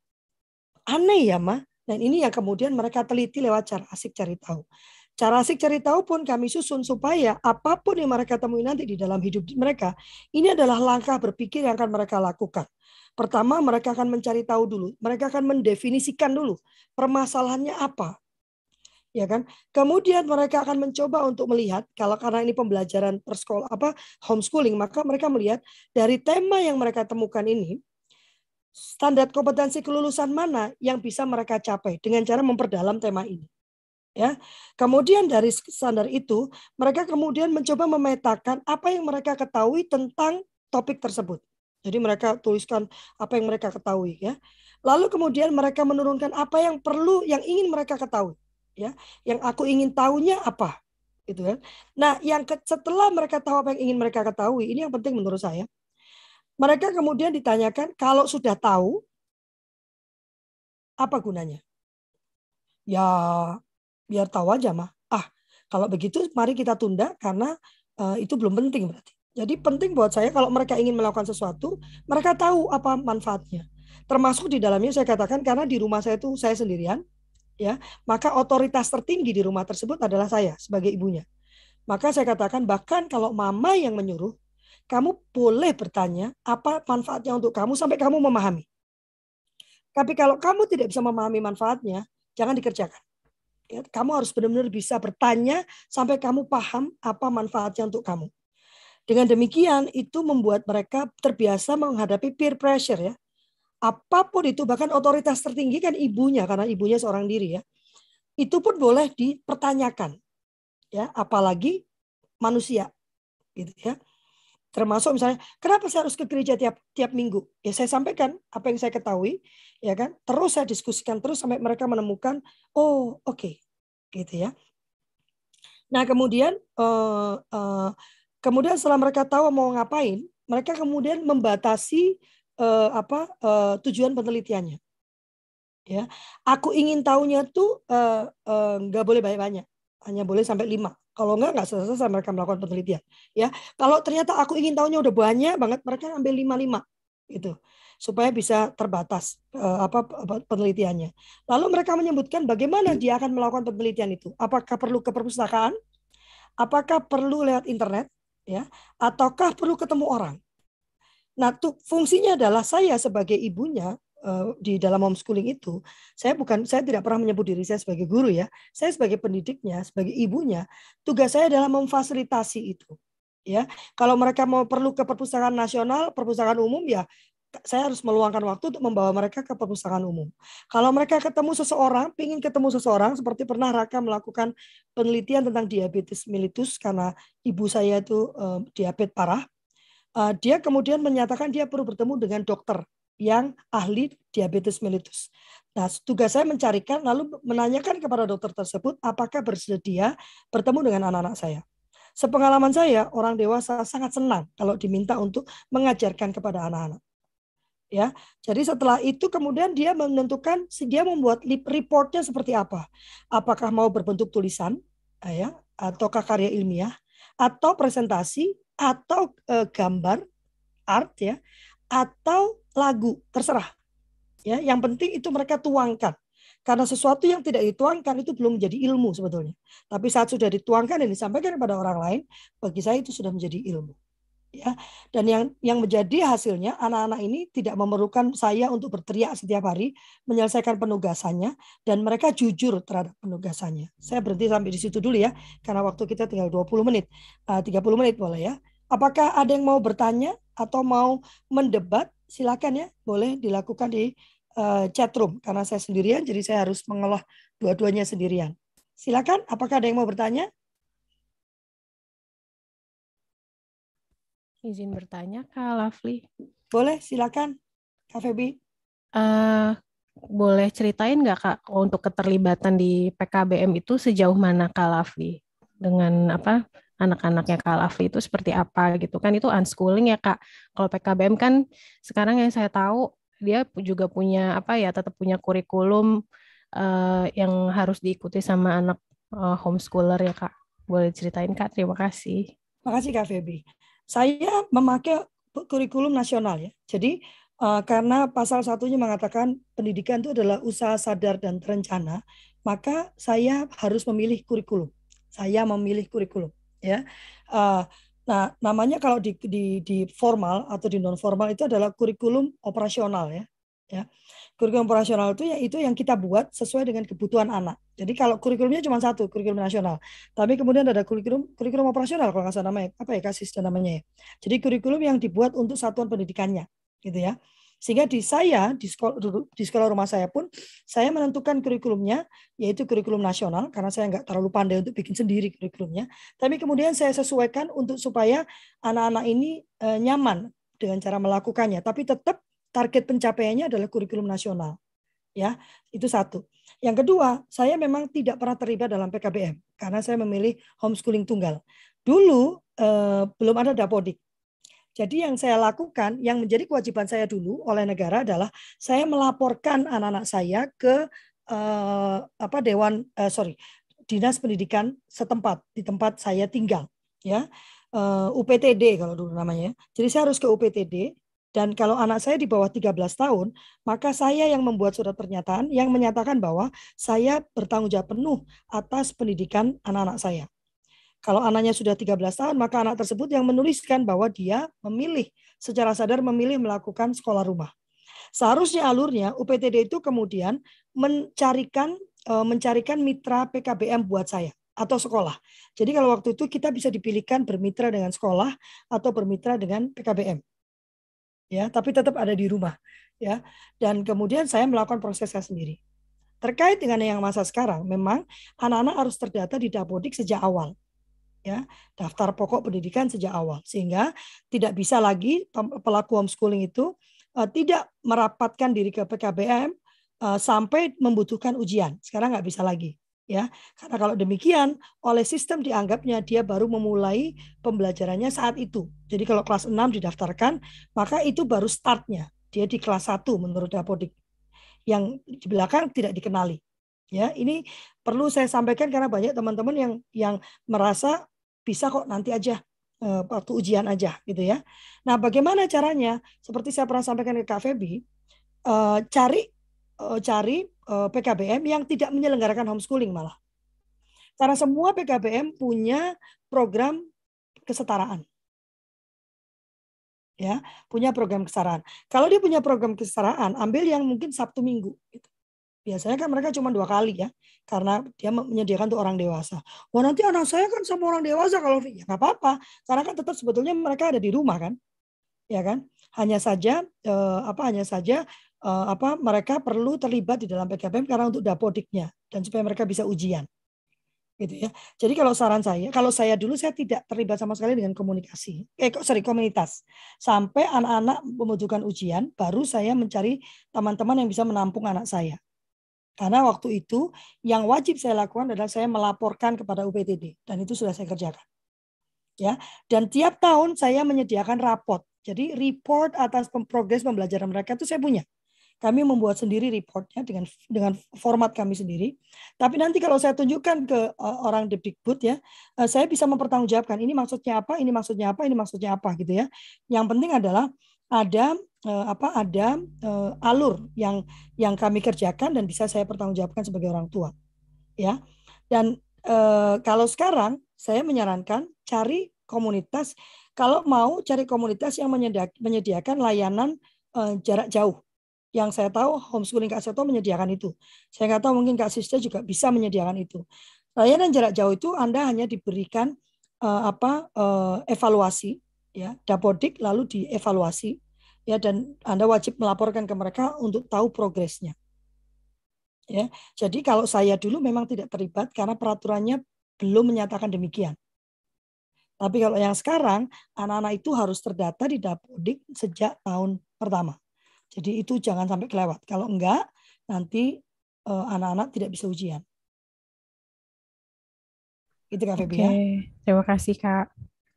Aneh ya, Ma. Dan ini yang kemudian mereka teliti lewat cara asik cari tahu. Cara asik cari tahu pun kami susun supaya apa pun yang mereka temui nanti di dalam hidup mereka, ini adalah langkah berpikir yang akan mereka lakukan. Pertama, mereka akan mencari tahu dulu. Mereka akan mendefinisikan dulu permasalahannya apa ya kan? Kemudian mereka akan mencoba untuk melihat kalau karena ini pembelajaran persekolah apa homeschooling, maka mereka melihat dari tema yang mereka temukan ini standar kompetensi kelulusan mana yang bisa mereka capai dengan cara memperdalam tema ini. Ya. Kemudian dari standar itu, mereka kemudian mencoba memetakan apa yang mereka ketahui tentang topik tersebut. Jadi mereka tuliskan apa yang mereka ketahui ya. Lalu kemudian mereka menurunkan apa yang perlu yang ingin mereka ketahui ya yang aku ingin tahunya apa gitu kan nah yang ke, setelah mereka tahu apa yang ingin mereka ketahui ini yang penting menurut saya mereka kemudian ditanyakan kalau sudah tahu apa gunanya ya biar tahu aja mah ah Kalau begitu, mari kita tunda karena uh, itu belum penting berarti. Jadi penting buat saya kalau mereka ingin melakukan sesuatu, mereka tahu apa manfaatnya. Termasuk di dalamnya saya katakan karena di rumah saya itu saya sendirian, ya maka otoritas tertinggi di rumah tersebut adalah saya sebagai ibunya. Maka saya katakan bahkan kalau mama yang menyuruh, kamu boleh bertanya apa manfaatnya untuk kamu sampai kamu memahami. Tapi kalau kamu tidak bisa memahami manfaatnya, jangan dikerjakan. Ya, kamu harus benar-benar bisa bertanya sampai kamu paham apa manfaatnya untuk kamu. Dengan demikian itu membuat mereka terbiasa menghadapi peer pressure ya. Apa pun itu bahkan otoritas tertinggi kan ibunya karena ibunya seorang diri ya. Itu pun boleh dipertanyakan. Ya, apalagi manusia gitu ya termasuk misalnya kenapa saya harus ke gereja tiap tiap minggu? Ya saya sampaikan apa yang saya ketahui ya kan? Terus saya diskusikan terus sampai mereka menemukan oh oke okay. gitu ya. Nah kemudian uh, uh, kemudian setelah mereka tahu mau ngapain mereka kemudian membatasi uh, apa uh, tujuan penelitiannya. Ya aku ingin tahunya tuh nggak uh, uh, boleh banyak banyak hanya boleh sampai lima kalau enggak, enggak selesai mereka melakukan penelitian. Ya, kalau ternyata aku ingin tahunya udah banyak banget, mereka ambil lima-lima gitu supaya bisa terbatas uh, apa penelitiannya. Lalu mereka menyebutkan bagaimana dia akan melakukan penelitian itu. Apakah perlu ke perpustakaan? Apakah perlu lewat internet? Ya, ataukah perlu ketemu orang? Nah, tuh fungsinya adalah saya sebagai ibunya di dalam homeschooling itu, saya bukan saya tidak pernah menyebut diri saya sebagai guru ya. Saya sebagai pendidiknya, sebagai ibunya, tugas saya adalah memfasilitasi itu. Ya, kalau mereka mau perlu ke perpustakaan nasional, perpustakaan umum ya saya harus meluangkan waktu untuk membawa mereka ke perpustakaan umum. Kalau mereka ketemu seseorang, ingin ketemu seseorang, seperti pernah Raka melakukan penelitian tentang diabetes mellitus karena ibu saya itu uh, diabetes parah, uh, dia kemudian menyatakan dia perlu bertemu dengan dokter yang ahli diabetes mellitus. Nah, tugas saya mencarikan lalu menanyakan kepada dokter tersebut apakah bersedia bertemu dengan anak-anak saya. Sepengalaman saya, orang dewasa sangat senang kalau diminta untuk mengajarkan kepada anak-anak. Ya, jadi setelah itu kemudian dia menentukan dia membuat reportnya seperti apa. Apakah mau berbentuk tulisan, ya, ataukah karya ilmiah, atau presentasi, atau e, gambar, art ya, atau lagu, terserah. Ya, yang penting itu mereka tuangkan. Karena sesuatu yang tidak dituangkan itu belum menjadi ilmu sebetulnya. Tapi saat sudah dituangkan dan disampaikan kepada orang lain, bagi saya itu sudah menjadi ilmu. Ya, dan yang yang menjadi hasilnya anak-anak ini tidak memerlukan saya untuk berteriak setiap hari menyelesaikan penugasannya dan mereka jujur terhadap penugasannya. Saya berhenti sampai di situ dulu ya karena waktu kita tinggal 20 menit. Uh, 30 menit boleh ya. Apakah ada yang mau bertanya atau mau mendebat? Silakan ya, boleh dilakukan di uh, chat room karena saya sendirian jadi saya harus mengolah dua-duanya sendirian. Silakan, apakah ada yang mau bertanya? Izin bertanya, Kak Lovely. Boleh, silakan, Kak Febi. Uh, boleh ceritain nggak Kak untuk keterlibatan di PKBM itu sejauh mana Kak Lovely? Dengan apa anak-anaknya Kak Lafli itu seperti apa gitu kan itu unschooling ya Kak. Kalau PKBM kan sekarang yang saya tahu dia juga punya apa ya tetap punya kurikulum uh, yang harus diikuti sama anak uh, homeschooler ya Kak. Boleh ceritain Kak, terima kasih. Terima kasih Kak Feby. Saya memakai kurikulum nasional ya. Jadi uh, karena pasal satunya mengatakan pendidikan itu adalah usaha sadar dan terencana, maka saya harus memilih kurikulum. Saya memilih kurikulum ya. Uh, nah, namanya kalau di, di, di formal atau di non formal itu adalah kurikulum operasional ya. Ya. Kurikulum operasional itu ya itu yang kita buat sesuai dengan kebutuhan anak. Jadi kalau kurikulumnya cuma satu, kurikulum nasional. Tapi kemudian ada kurikulum kurikulum operasional kalau nggak salah namanya apa ya kasih namanya ya. Jadi kurikulum yang dibuat untuk satuan pendidikannya, gitu ya. Sehingga di saya, di sekolah, di sekolah rumah saya pun, saya menentukan kurikulumnya, yaitu kurikulum nasional, karena saya nggak terlalu pandai untuk bikin sendiri kurikulumnya. Tapi kemudian saya sesuaikan untuk supaya anak-anak ini e, nyaman dengan cara melakukannya. Tapi tetap target pencapaiannya adalah kurikulum nasional. Ya, itu satu. Yang kedua, saya memang tidak pernah terlibat dalam PKBM karena saya memilih homeschooling tunggal. Dulu eh, belum ada dapodik. Jadi yang saya lakukan, yang menjadi kewajiban saya dulu oleh negara adalah saya melaporkan anak-anak saya ke uh, apa dewan uh, sorry dinas pendidikan setempat di tempat saya tinggal ya eh, UPTD kalau dulu namanya. Jadi saya harus ke UPTD dan kalau anak saya di bawah 13 tahun, maka saya yang membuat surat pernyataan yang menyatakan bahwa saya bertanggung jawab penuh atas pendidikan anak-anak saya. Kalau anaknya sudah 13 tahun, maka anak tersebut yang menuliskan bahwa dia memilih secara sadar memilih melakukan sekolah rumah. Seharusnya alurnya UPTD itu kemudian mencarikan eh, mencarikan mitra PKBM buat saya atau sekolah. Jadi kalau waktu itu kita bisa dipilihkan bermitra dengan sekolah atau bermitra dengan PKBM. Ya, tapi tetap ada di rumah, ya. Dan kemudian saya melakukan prosesnya sendiri. Terkait dengan yang masa sekarang, memang anak-anak harus terdata di Dapodik sejak awal. Ya, daftar pokok pendidikan sejak awal. Sehingga tidak bisa lagi pelaku homeschooling itu uh, tidak merapatkan diri ke PKBM uh, sampai membutuhkan ujian. Sekarang nggak bisa lagi ya. Karena kalau demikian oleh sistem dianggapnya dia baru memulai pembelajarannya saat itu. Jadi kalau kelas 6 didaftarkan maka itu baru startnya. Dia di kelas 1 menurut Dapodik yang di belakang tidak dikenali ya. Ini perlu saya sampaikan karena banyak teman-teman yang yang merasa bisa kok nanti aja eh, waktu ujian aja gitu ya nah bagaimana caranya seperti saya pernah sampaikan ke Kak Febi eh, cari eh, cari PKBM yang tidak menyelenggarakan homeschooling malah. Karena semua PKBM punya program kesetaraan. Ya, punya program kesetaraan. Kalau dia punya program kesetaraan, ambil yang mungkin Sabtu Minggu. Gitu. Biasanya kan mereka cuma dua kali ya, karena dia menyediakan untuk orang dewasa. Wah nanti anak saya kan sama orang dewasa kalau ya nggak apa-apa, karena kan tetap sebetulnya mereka ada di rumah kan, ya kan. Hanya saja eh, apa hanya saja uh, apa mereka perlu terlibat di dalam PKBM karena untuk dapodiknya dan supaya mereka bisa ujian gitu ya. Jadi kalau saran saya, kalau saya dulu saya tidak terlibat sama sekali dengan komunikasi, eh sorry komunitas, sampai anak-anak membutuhkan ujian, baru saya mencari teman-teman yang bisa menampung anak saya. Karena waktu itu yang wajib saya lakukan adalah saya melaporkan kepada UPTD dan itu sudah saya kerjakan. Ya, dan tiap tahun saya menyediakan raport. Jadi report atas progres pembelajaran mereka itu saya punya. Kami membuat sendiri reportnya dengan dengan format kami sendiri. Tapi nanti kalau saya tunjukkan ke uh, orang Depdikbud ya, uh, saya bisa mempertanggungjawabkan ini maksudnya apa, ini maksudnya apa, ini maksudnya apa gitu ya. Yang penting adalah ada uh, apa ada uh, alur yang yang kami kerjakan dan bisa saya pertanggungjawabkan sebagai orang tua. Ya. Dan uh, kalau sekarang saya menyarankan cari komunitas kalau mau cari komunitas yang menyediakan layanan uh, jarak jauh yang saya tahu homeschooling Kak Seto menyediakan itu. Saya nggak tahu mungkin Kak Sista juga bisa menyediakan itu. Layanan jarak jauh itu Anda hanya diberikan uh, apa uh, evaluasi ya, dapodik lalu dievaluasi ya dan Anda wajib melaporkan ke mereka untuk tahu progresnya. Ya. Jadi kalau saya dulu memang tidak terlibat karena peraturannya belum menyatakan demikian. Tapi kalau yang sekarang anak-anak itu harus terdata di Dapodik sejak tahun pertama. Jadi itu jangan sampai kelewat. Kalau enggak, nanti eh, anak-anak tidak bisa ujian. Itu Kak Febi ya. Terima kasih Kak.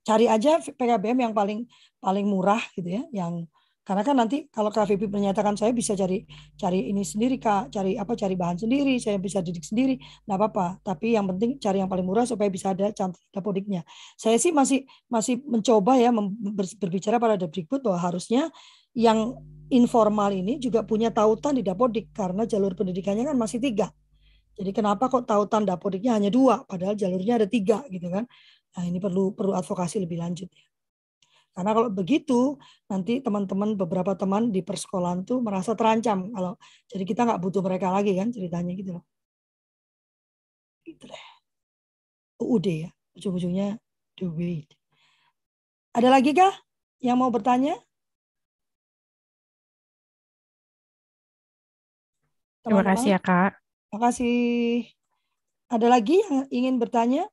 Cari aja PKBM yang paling paling murah gitu ya, yang karena kan nanti kalau KVP menyatakan saya bisa cari cari ini sendiri kak, cari apa cari bahan sendiri, saya bisa didik sendiri, nggak apa-apa. Tapi yang penting cari yang paling murah supaya bisa ada cantik dapodiknya. Saya sih masih masih mencoba ya berbicara pada Depdikbud bahwa harusnya yang informal ini juga punya tautan di Dapodik karena jalur pendidikannya kan masih tiga. Jadi kenapa kok tautan Dapodiknya hanya dua, padahal jalurnya ada tiga gitu kan? Nah ini perlu perlu advokasi lebih lanjut ya. Karena kalau begitu nanti teman-teman beberapa teman di persekolahan tuh merasa terancam kalau jadi kita nggak butuh mereka lagi kan ceritanya gitu loh. Gitu deh. UUD ya, ujung-ujungnya wait. Ada lagi kah yang mau bertanya? Terima kasih ya Kak. Terima kasih. Ada lagi yang ingin bertanya?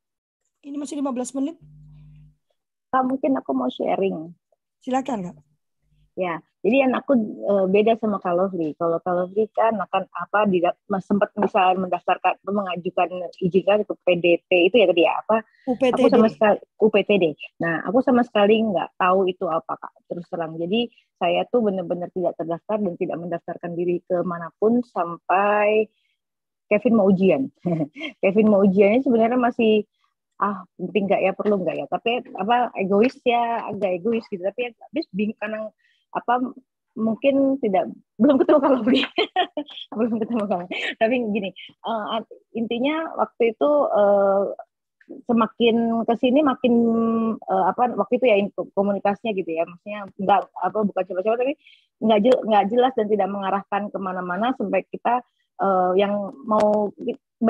Ini masih 15 menit. Kak, mungkin aku mau sharing. Silakan, Kak. Ya, jadi yang aku uh, beda sama Lovely. Kalau Lovely kan akan apa di sempat bisa mendaftarkan mengajukan izinkan ke PDT itu ya tadi ya apa? UPTD. Aku sama sekali UPTD. Nah, aku sama sekali nggak tahu itu apa Kak. Terus terang. Jadi saya tuh benar-benar tidak terdaftar dan tidak mendaftarkan diri ke mana pun sampai Kevin mau ujian. Kevin mau ujiannya sebenarnya masih ah penting nggak ya perlu nggak ya? Tapi apa egois ya agak egois gitu. Tapi habis bingung karena apa mungkin tidak belum ketemu kalau beli belum ketemu kalau tapi gini uh, intinya waktu itu uh, semakin ke sini makin uh, apa waktu itu ya komunikasinya gitu ya. Maksudnya nggak apa bukan coba-coba tapi nggak jel, jelas dan tidak mengarahkan ke mana-mana sampai kita uh, yang mau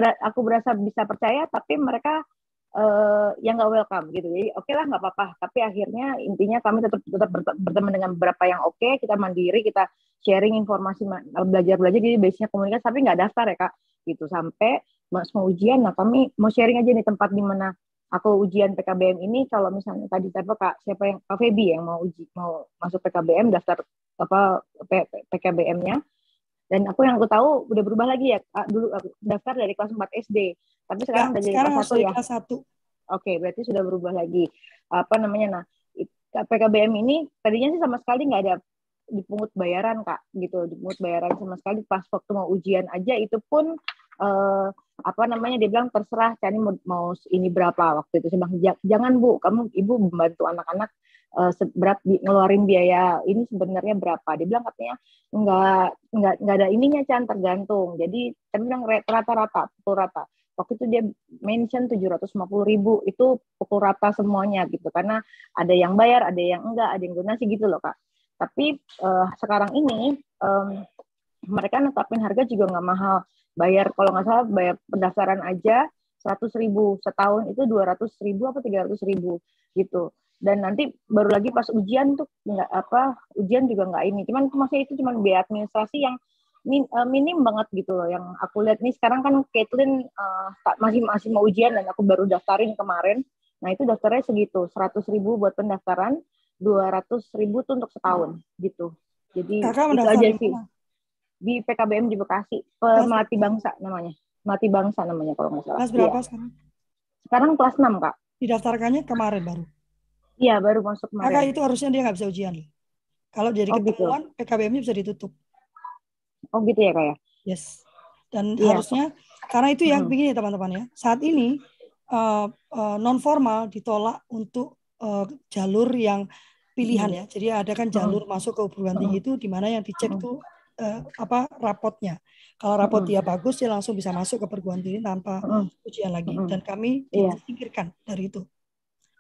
aku berasa bisa percaya tapi mereka uh, yang nggak welcome gitu. Jadi oke okay lah nggak apa-apa. Tapi akhirnya intinya kami tetap tetap berteman dengan beberapa yang oke. Okay, kita mandiri, kita sharing informasi, belajar belajar. Jadi basicnya komunikasi. Tapi nggak daftar ya kak. Gitu sampai mas mau ujian. Nah kami mau sharing aja nih tempat di mana aku ujian PKBM ini. Kalau misalnya tadi siapa kak siapa yang kak Feby yang mau uji mau masuk PKBM daftar apa PKBM-nya dan aku yang aku tahu udah berubah lagi ya dulu aku daftar dari kelas 4 SD tapi sekarang udah jadi kelas 1 ya? kelas 1 oke berarti sudah berubah lagi. Apa namanya nah PKBM ini tadinya sih sama sekali nggak ada dipungut bayaran kak. Gitu dipungut bayaran sama sekali. Pas waktu mau ujian aja itu pun eh, apa namanya dia bilang terserah Cani mau, mau ini berapa? Waktu itu saya bilang jangan bu. Kamu ibu membantu anak-anak uh, berat ngeluarin biaya ini sebenarnya berapa. Dia bilang katanya nggak nggak nggak ada ininya Chan tergantung. Jadi kan bilang rata-rata pukul rata waktu itu dia mention 750 ribu itu pukul rata semuanya gitu. Karena ada yang bayar ada yang enggak ada yang donasi gitu loh kak. Tapi uh, sekarang ini um, mereka netapin harga juga nggak mahal. Bayar kalau nggak salah bayar pendaftaran aja 100 ribu setahun itu 200 ribu apa 300 ribu gitu. Dan nanti baru lagi pas ujian tuh nggak apa ujian juga nggak ini. Cuman maksudnya itu cuma biaya administrasi yang min, uh, minim banget gitu loh yang aku lihat. Nih sekarang kan Caitlin uh, masih masih mau ujian dan aku baru daftarin kemarin. Nah itu daftarnya segitu seratus ribu buat pendaftaran dua ratus ribu tuh untuk setahun gitu. Jadi Kakak itu aja sih. di PKBM di Bekasi. Pemelatih bangsa namanya. Pemelatih bangsa namanya kalau nggak salah. Kelas berapa ya. sekarang? Sekarang kelas 6 kak. Didaftarkannya kemarin baru? Iya, baru masuk kemarin. Maka itu harusnya dia nggak bisa ujian. Kalau jadi oh, ketemuan, gitu. PKBM-nya bisa ditutup. Oh gitu ya, Kak ya? Yes. Dan ya. harusnya, karena itu yang hmm. begini teman-teman ya, saat ini uh, uh, non formal ditolak untuk uh, jalur yang pilihan hmm. ya. Jadi ada kan jalur hmm. masuk ke perguruan tinggi itu di mana yang dicek hmm. tuh uh, apa rapotnya. Kalau rapot hmm. dia bagus, dia langsung bisa masuk ke perguruan tinggi tanpa hmm. ujian lagi. Hmm. Dan kami yeah. disingkirkan dari itu.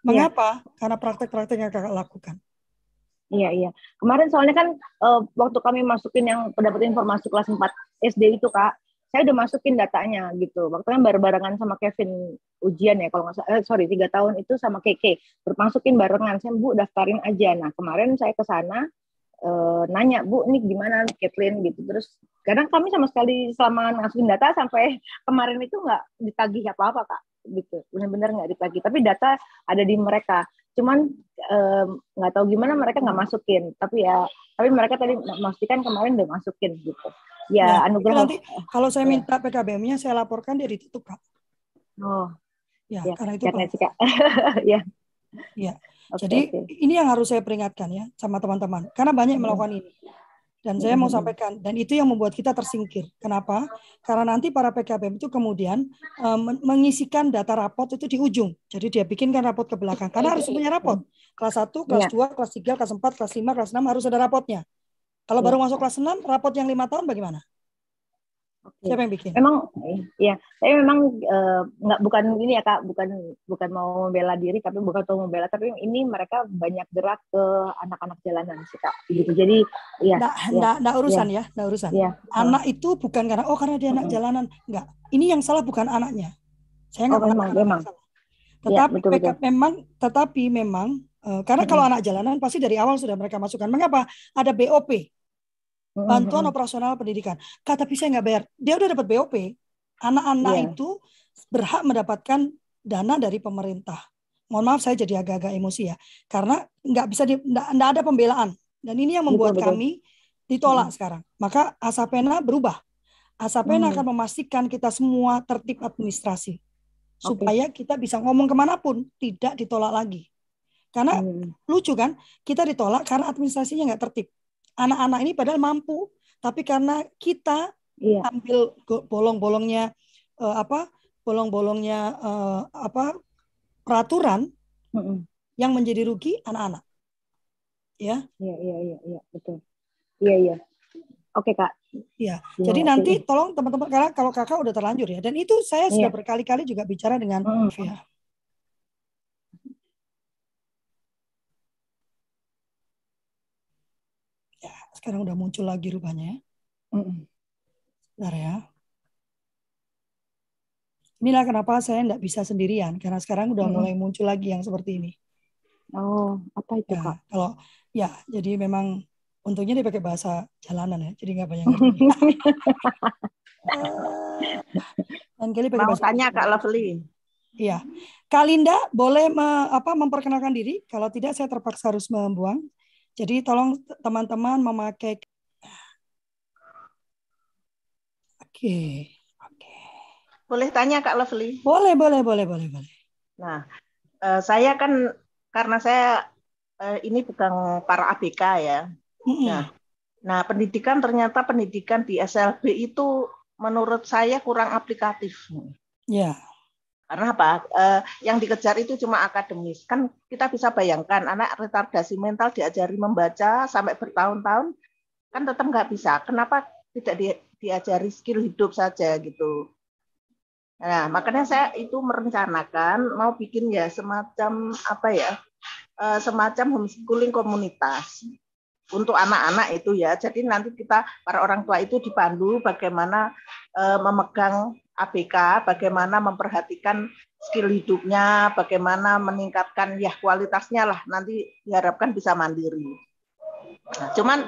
Iya. Mengapa? Ya. Karena praktek-praktek yang kakak lakukan. Iya, iya. Kemarin soalnya kan uh, waktu kami masukin yang pendapat informasi kelas 4 SD itu, Kak, saya udah masukin datanya gitu. Waktu kan barengan sama Kevin ujian ya, kalau nggak eh, sorry, tiga tahun itu sama Keke. Bermasukin barengan, saya, Bu, daftarin aja. Nah, kemarin saya ke sana, uh, nanya, Bu, ini gimana Kathleen gitu. Terus, kadang kami sama sekali selama masukin data sampai kemarin itu nggak ditagih apa-apa, Kak gitu benar-benar nggak ditagih tapi data ada di mereka cuman nggak um, tahu gimana mereka nggak masukin. Tapi ya tapi mereka tadi memastikan kemarin udah masukin gitu. Ya, ya anugerah nanti kalau saya minta PKBM-nya saya laporkan dia ditutup kak. Oh. Ya, ya karena itu kak. Ya. Ya. Okay, jadi okay. ini yang harus saya peringatkan ya sama teman-teman. Karena banyak yang melakukan ini dan saya mau sampaikan, dan itu yang membuat kita tersingkir. Kenapa? Karena nanti para PKBM itu kemudian um, mengisikan data rapot itu di ujung. Jadi dia bikinkan rapot ke belakang. Karena harus punya rapot. Kelas 1, kelas ya. 2, kelas 3, kelas 4, kelas 5, kelas 6 harus ada rapotnya. Kalau ya. baru masuk kelas 6, rapot yang lima tahun bagaimana? Okay. Siapa yang bikin? Memang ya, saya memang uh, nggak bukan ini ya kak, bukan bukan mau membela diri, tapi bukan mau membela, tapi ini mereka banyak gerak ke anak-anak jalanan sih kak. Gitu. Jadi ya. Nggak, ya, nggak, nggak urusan ya, ya nggak urusan. Ya. Anak itu bukan karena oh karena dia anak jalanan, nggak. Ini yang salah bukan anaknya. Saya nggak oh, memang, memang. Tetapi ya, betul, betul. memang, tetapi memang uh, karena kalau anak jalanan pasti dari awal sudah mereka masukkan. Mengapa? Ada BOP bantuan operasional pendidikan. Kata tapi saya nggak bayar. Dia udah dapat BOP. Anak-anak yeah. itu berhak mendapatkan dana dari pemerintah. Mohon maaf saya jadi agak-agak emosi ya, karena nggak bisa di, nggak, ada pembelaan. Dan ini yang membuat betul, betul. kami ditolak hmm. sekarang. Maka Asapena berubah. Asapena hmm. akan memastikan kita semua tertib administrasi supaya kita bisa ngomong ke mana pun tidak ditolak lagi. Karena hmm. lucu kan, kita ditolak karena administrasinya nggak tertib anak-anak ini padahal mampu, tapi karena kita Iya. ambil bolong-bolongnya eh, apa bolong-bolongnya eh, apa peraturan Mm-mm. yang menjadi rugi anak-anak. Ya, Iya, iya, iya, iya, betul. Iya, iya. Oke, Kak. Iya. Terima jadi nanti tolong teman-teman karena kalau kakak udah terlanjur ya, dan itu saya sudah Iya. berkali-kali juga bicara dengan Mm. Via. Ya, sekarang udah muncul lagi rupanya ya. Mm-mm. Bentar ya. Inilah kenapa saya nggak bisa sendirian karena sekarang udah Mm-mm. mulai muncul lagi yang seperti ini. Oh, apa itu, Ya, Kak? kalau ya jadi memang untungnya dia pakai bahasa jalanan ya, jadi nggak banyak ngerti. Dan kali pakai Mau bahasa tanya Kak Lovely. Iya. Kak Linda boleh me- apa memperkenalkan diri? Kalau tidak saya terpaksa harus membuang. Jadi tolong teman-teman memakai Oke. Oke. Boleh tanya Kak Lovely? Boleh, boleh, boleh, boleh, boleh. Nah, eh, saya kan karena saya eh, ini bukan para ABK ya. Mm-mm. Nah, nah pendidikan ternyata pendidikan di SLB itu menurut saya kurang aplikatif. Ya. Karena apa? Eh, yang dikejar itu cuma akademis. Kan kita bisa bayangkan anak retardasi mental diajari membaca sampai bertahun-tahun kan tetap nggak bisa. Kenapa tidak di- diajari skill hidup saja gitu? Nah, makanya saya itu merencanakan mau bikin ya semacam apa ya? eh, semacam homeschooling komunitas untuk anak-anak itu ya. Jadi nanti kita para orang tua itu dipandu bagaimana eh, memegang ABK, bagaimana memperhatikan skill hidupnya, bagaimana meningkatkan ya kualitasnya lah nanti diharapkan bisa mandiri. Nah, cuman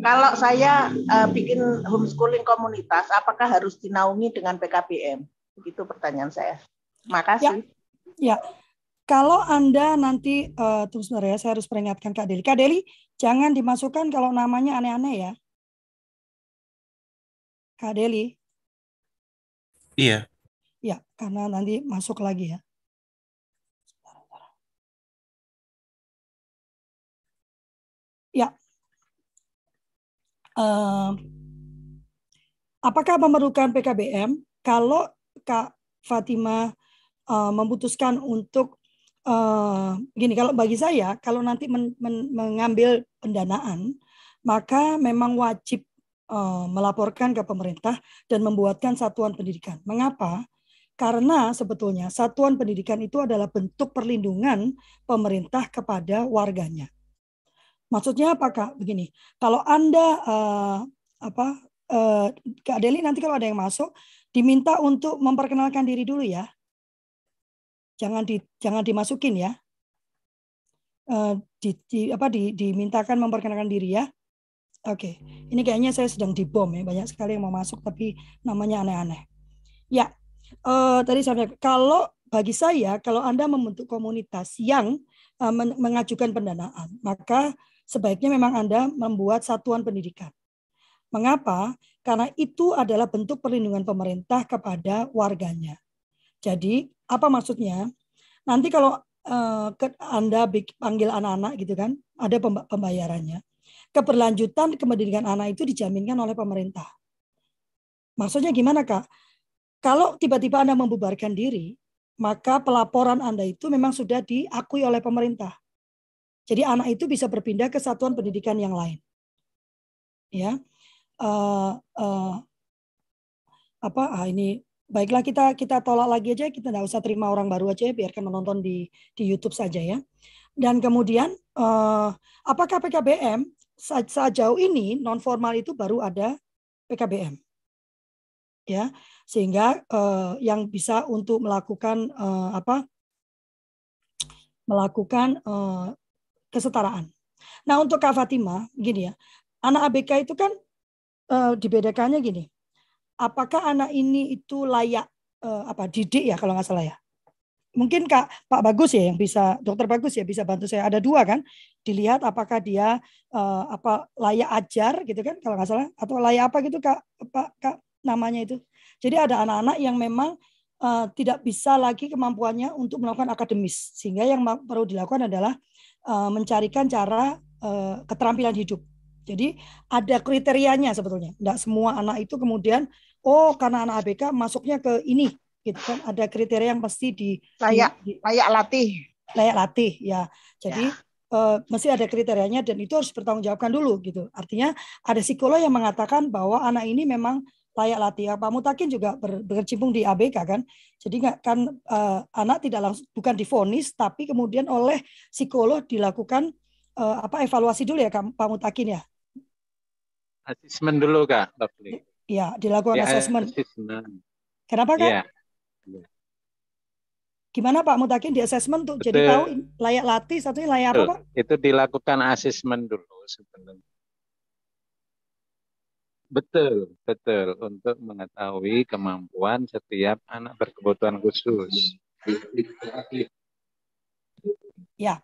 kalau saya eh, bikin homeschooling komunitas, apakah harus dinaungi dengan PKBM? Begitu pertanyaan saya. Makasih. Kalau Anda nanti eh, tunggu sebentar ya, saya harus peringatkan Kak Deli. Kak Deli, jangan dimasukkan kalau namanya aneh-aneh ya. Kak Deli, Iya. ya karena nanti masuk lagi ya. Ya. Eh, apakah memerlukan PKBM? Kalau Kak Fatima eh, memutuskan untuk eh, gini, kalau bagi saya, kalau nanti men- men- mengambil pendanaan, maka memang wajib melaporkan ke pemerintah dan membuatkan satuan pendidikan. Mengapa? Karena sebetulnya satuan pendidikan itu adalah bentuk perlindungan pemerintah kepada warganya. Maksudnya apa kak? Begini, kalau anda eh, apa eh, Kak Deli nanti kalau ada yang masuk diminta untuk memperkenalkan diri dulu ya. Jangan di jangan dimasukin ya. Eh, di, di- apa di, dimintakan memperkenalkan diri ya. Oke, ini kayaknya saya sedang dibom ya. Banyak sekali yang mau masuk tapi namanya aneh-aneh. Ya, eh, tadi saya kalau bagi saya kalau Anda membentuk komunitas yang men- mengajukan pendanaan, maka sebaiknya memang Anda membuat satuan pendidikan. Mengapa? Karena itu adalah bentuk perlindungan pemerintah kepada warganya. Jadi, apa maksudnya? Nanti kalau eh, ke- Anda panggil anak-anak gitu kan, ada pemba- pembayarannya. Keberlanjutan kependidikan anak itu dijaminkan oleh pemerintah. Maksudnya gimana, Kak? Kalau tiba-tiba Anda membubarkan diri, maka pelaporan Anda itu memang sudah diakui oleh pemerintah. Jadi anak itu bisa berpindah ke satuan pendidikan yang lain. Ya, Eh, eh, apa? Ah, ini baiklah kita kita tolak lagi aja. Kita nggak usah terima orang baru aja. Biarkan menonton di di YouTube saja ya. Dan kemudian eh, apakah PKBM sejauh ini non formal itu baru ada PKBM, ya sehingga eh, yang bisa untuk melakukan eh, apa? Melakukan eh, kesetaraan. Nah untuk Kak Fatima, gini ya, anak ABK itu kan eh, dibedakannya gini. Apakah anak ini itu layak eh, apa didik ya kalau nggak salah ya? Mungkin Kak Pak Bagus ya yang bisa Dokter Bagus ya bisa bantu saya. Ada dua kan? Dilihat apakah dia eh, apa layak ajar gitu kan kalau nggak salah atau layak apa gitu Kak Pak Kak namanya itu. Jadi ada anak-anak yang memang eh, tidak bisa lagi kemampuannya untuk melakukan akademis sehingga yang perlu dilakukan adalah eh, mencarikan cara eh, keterampilan hidup Jadi ada kriterianya sebetulnya. Tidak semua anak itu kemudian oh karena anak ABK masuknya ke ini gitu kan ada kriteria yang pasti di layak di, layak latih layak latih ya jadi ya. Uh, mesti ada kriterianya dan itu harus bertanggungjawabkan dulu gitu. Artinya ada psikolog yang mengatakan bahwa anak ini memang layak latih. Pak Mutakin juga ber, berkecimpung di ABK kan? Jadi nggak kan uh, anak tidak langsung bukan difonis tapi kemudian oleh psikolog dilakukan uh, apa evaluasi dulu ya Pak Mutakin ya? Asesmen dulu kak Lovely. ya dilakukan ya, asesmen kenapa kak? Ya Gimana Pak Mutakin di asesmen tuh jadi tahu layak latih satunya layak apa Pak? Itu dilakukan asesmen dulu sebenarnya. Betul, betul untuk mengetahui kemampuan setiap anak berkebutuhan khusus. Ya,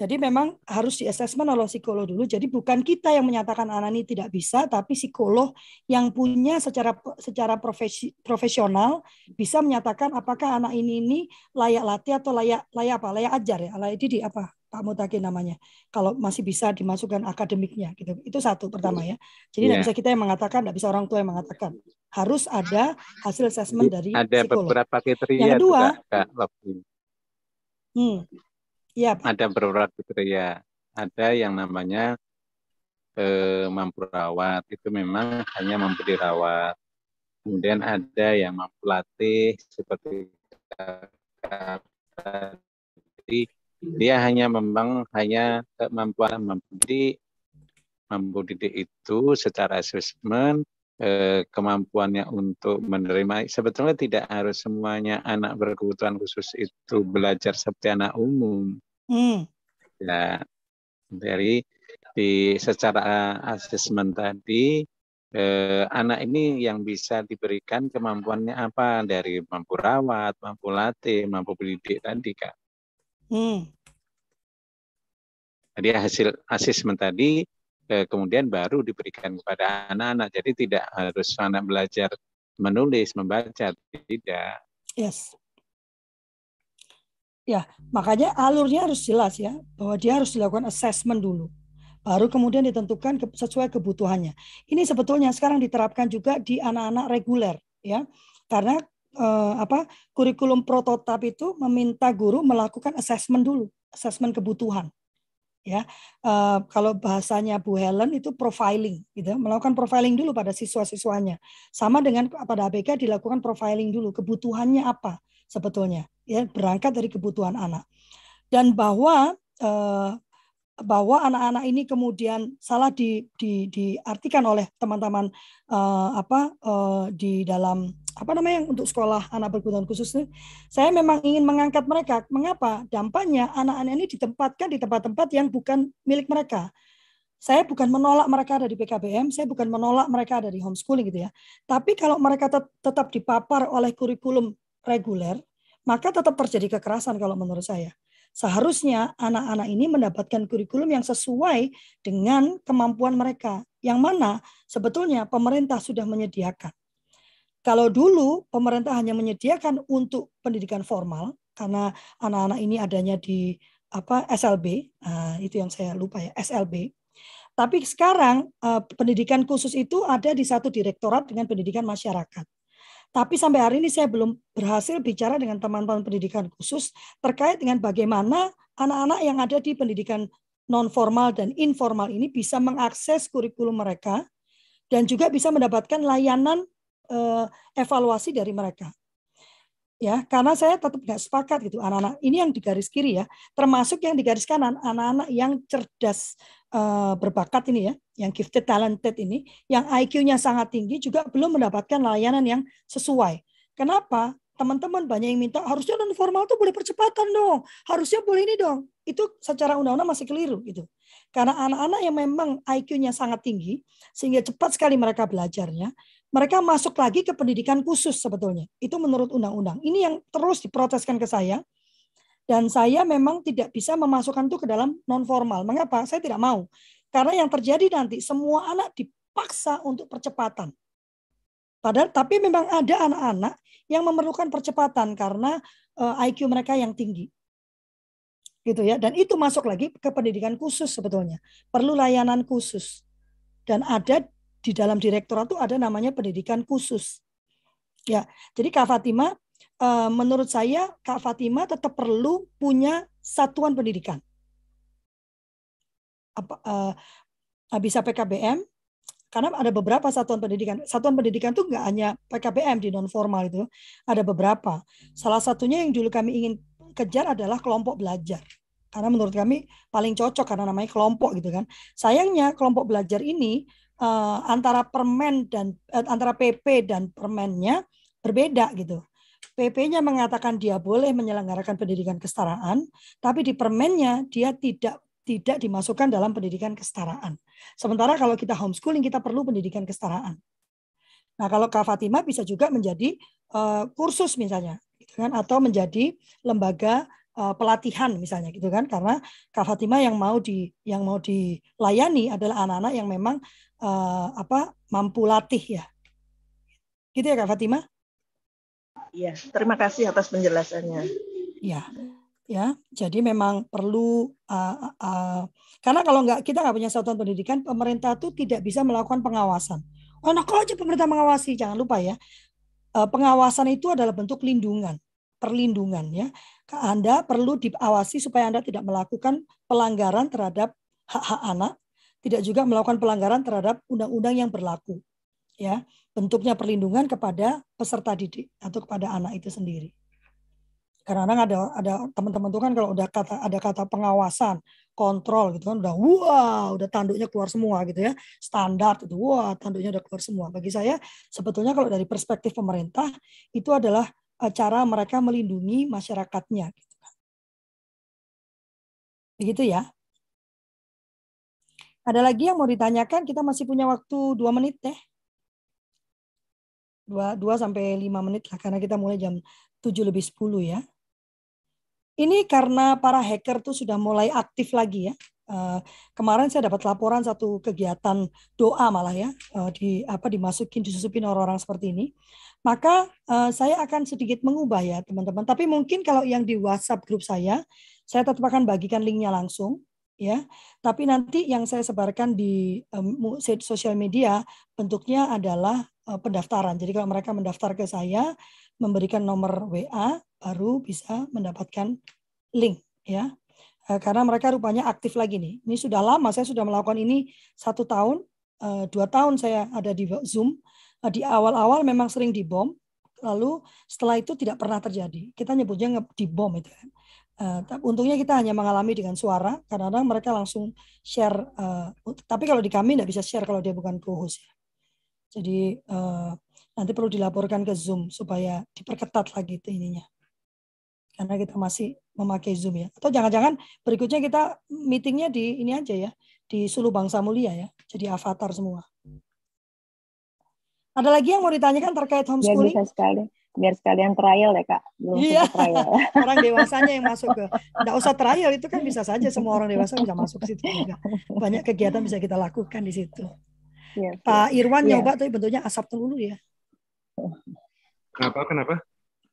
jadi memang harus di assessment oleh psikolog dulu. Jadi bukan kita yang menyatakan anak ini tidak bisa, tapi psikolog yang punya secara secara profesi, profesional bisa menyatakan apakah anak ini ini layak latih atau layak layak apa? Layak ajar ya. Layak didik apa? Pak Mutakin namanya. Kalau masih bisa dimasukkan akademiknya gitu. Itu satu pertama ya. Jadi tidak yeah. bisa kita yang mengatakan, tidak bisa orang tua yang mengatakan. Harus ada hasil assessment dari ada psikolog. beberapa kriteria yang kedua, juga, Kak Hmm, Ya. Ada beberapa kriteria. Ada yang namanya eh, mampu rawat. Itu memang hanya mampu dirawat. Kemudian ada yang mampu latih seperti tadi dia hanya memang hanya kemampuan mampu didik mampu didik itu secara asesmen eh, kemampuannya untuk menerima sebetulnya tidak harus semuanya anak berkebutuhan khusus itu belajar seperti anak umum. Hmm. Ya dari di secara asesmen tadi eh, anak ini yang bisa diberikan kemampuannya apa dari mampu rawat, mampu latih, mampu pendidik tadi kak. Hmm. Jadi hasil asesmen tadi kemudian baru diberikan kepada anak-anak. Jadi tidak harus anak belajar menulis, membaca, tidak. Yes. Ya, makanya alurnya harus jelas ya, bahwa dia harus dilakukan assessment dulu. Baru kemudian ditentukan sesuai kebutuhannya. Ini sebetulnya sekarang diterapkan juga di anak-anak reguler ya. Karena eh, apa? kurikulum prototip itu meminta guru melakukan assessment dulu, assessment kebutuhan ya. Uh, kalau bahasanya Bu Helen itu profiling gitu. Melakukan profiling dulu pada siswa-siswanya. Sama dengan pada ABK dilakukan profiling dulu kebutuhannya apa sebetulnya ya. Berangkat dari kebutuhan anak. Dan bahwa uh, bahwa anak-anak ini kemudian salah di, di, diartikan oleh teman-teman uh, apa uh, di dalam apa namanya untuk sekolah anak berkebutuhan khusus ini, saya memang ingin mengangkat mereka. Mengapa? Dampaknya anak-anak ini ditempatkan di tempat-tempat yang bukan milik mereka. Saya bukan menolak mereka ada di PKBM, saya bukan menolak mereka ada di homeschooling gitu ya. Tapi kalau mereka tetap dipapar oleh kurikulum reguler, maka tetap terjadi kekerasan kalau menurut saya. Seharusnya anak-anak ini mendapatkan kurikulum yang sesuai dengan kemampuan mereka, yang mana sebetulnya pemerintah sudah menyediakan. Kalau dulu pemerintah hanya menyediakan untuk pendidikan formal karena anak-anak ini adanya di apa SLB, nah, itu yang saya lupa ya SLB. Tapi sekarang eh, pendidikan khusus itu ada di satu direktorat dengan pendidikan masyarakat. Tapi sampai hari ini saya belum berhasil bicara dengan teman-teman pendidikan khusus terkait dengan bagaimana anak-anak yang ada di pendidikan non formal dan informal ini bisa mengakses kurikulum mereka dan juga bisa mendapatkan layanan uh, evaluasi dari mereka. Ya, karena saya tetap nggak sepakat gitu anak-anak ini yang di garis kiri ya, termasuk yang di garis kanan anak-anak yang cerdas uh, berbakat ini ya, yang gifted talented ini, yang IQ-nya sangat tinggi juga belum mendapatkan layanan yang sesuai. Kenapa? Teman-teman banyak yang minta harusnya non formal tuh boleh percepatan dong, harusnya boleh ini dong. Itu secara undang-undang masih keliru gitu. Karena anak-anak yang memang IQ-nya sangat tinggi sehingga cepat sekali mereka belajarnya, mereka masuk lagi ke pendidikan khusus sebetulnya. Itu menurut undang-undang. Ini yang terus diproteskan ke saya. Dan saya memang tidak bisa memasukkan itu ke dalam non formal. Mengapa? Saya tidak mau. Karena yang terjadi nanti semua anak dipaksa untuk percepatan. Padahal tapi memang ada anak-anak yang memerlukan percepatan karena eh, IQ mereka yang tinggi. Gitu ya. Dan itu masuk lagi ke pendidikan khusus sebetulnya. Perlu layanan khusus dan ada di dalam direktorat itu ada namanya pendidikan khusus. Ya, jadi Kak Fatima, eh, menurut saya Kak Fatima tetap perlu punya satuan pendidikan. Apa, uh, bisa PKBM, karena ada beberapa satuan pendidikan. Satuan pendidikan itu nggak hanya PKBM di non formal itu, ada beberapa. Salah satunya yang dulu kami ingin kejar adalah kelompok belajar. Karena menurut kami paling cocok karena namanya kelompok gitu kan. Sayangnya kelompok belajar ini uh, antara permen dan uh, antara PP dan permennya berbeda gitu. PP-nya mengatakan dia boleh menyelenggarakan pendidikan kesetaraan, tapi di permennya dia tidak tidak dimasukkan dalam pendidikan kesetaraan. Sementara kalau kita homeschooling kita perlu pendidikan kesetaraan. Nah, kalau Kak Fatima bisa juga menjadi uh, kursus misalnya, gitu kan, atau menjadi lembaga uh, pelatihan misalnya gitu kan, karena Kak Fatima yang mau di yang mau dilayani adalah anak-anak yang memang uh, apa mampu latih ya. Gitu ya Kak Fatima? Iya, terima kasih atas penjelasannya. Ya, ya. Jadi memang perlu uh, uh, karena kalau nggak kita nggak punya satuan pendidikan, pemerintah tuh tidak bisa melakukan pengawasan. Oh, nah kalau aja pemerintah mengawasi, jangan lupa ya. Uh, pengawasan itu adalah bentuk lindungan, perlindungan ya. Anda perlu diawasi supaya Anda tidak melakukan pelanggaran terhadap hak-hak anak tidak juga melakukan pelanggaran terhadap undang-undang yang berlaku. Ya, bentuknya perlindungan kepada peserta didik atau kepada anak itu sendiri. Karena ada ada teman-teman tuh kan kalau udah kata ada kata pengawasan, kontrol gitu kan udah wah, udah tanduknya keluar semua gitu ya. Standar itu wah, tanduknya udah keluar semua. Bagi saya sebetulnya kalau dari perspektif pemerintah itu adalah eh, cara mereka melindungi masyarakatnya gitu kan. Begitu ya. Ada lagi yang mau ditanyakan? Kita masih punya waktu dua menit deh. Dua, dua sampai lima menit lah, karena kita mulai jam tujuh lebih sepuluh ya. Ini karena para hacker tuh sudah mulai aktif lagi ya. Uh, kemarin saya dapat laporan satu kegiatan doa malah ya uh, di apa dimasukin disusupin orang-orang seperti ini maka uh, saya akan sedikit mengubah ya teman-teman tapi mungkin kalau yang di WhatsApp grup saya saya tetap akan bagikan linknya langsung ya. Tapi nanti yang saya sebarkan di um, sosial media bentuknya adalah uh, pendaftaran. Jadi kalau mereka mendaftar ke saya, memberikan nomor WA, baru bisa mendapatkan link ya. Uh, karena mereka rupanya aktif lagi nih. Ini sudah lama saya sudah melakukan ini satu tahun, uh, dua tahun saya ada di Zoom. Uh, di awal-awal memang sering dibom, lalu setelah itu tidak pernah terjadi. Kita nyebutnya dibom itu kan. Uh, untungnya kita hanya mengalami dengan suara, kadang-kadang mereka langsung share. Uh, tapi kalau di kami tidak bisa share kalau dia bukan co-host. Ya. Jadi uh, nanti perlu dilaporkan ke Zoom supaya diperketat lagi itu ininya. Karena kita masih memakai Zoom ya. Atau jangan-jangan berikutnya kita meetingnya di ini aja ya, di Sulu Bangsa Mulia ya. Jadi avatar semua. Ada lagi yang mau ditanyakan terkait homeschooling? Ya, bisa sekali biar sekalian trial ya kak. Belum iya. trial. orang dewasanya yang masuk ke nggak usah trial itu kan bisa saja semua orang dewasa bisa masuk ke situ juga. Banyak kegiatan bisa kita lakukan di situ. Ya, Pak Irwan ya. nyoba tapi bentuknya asap melulu ya. Kenapa kenapa?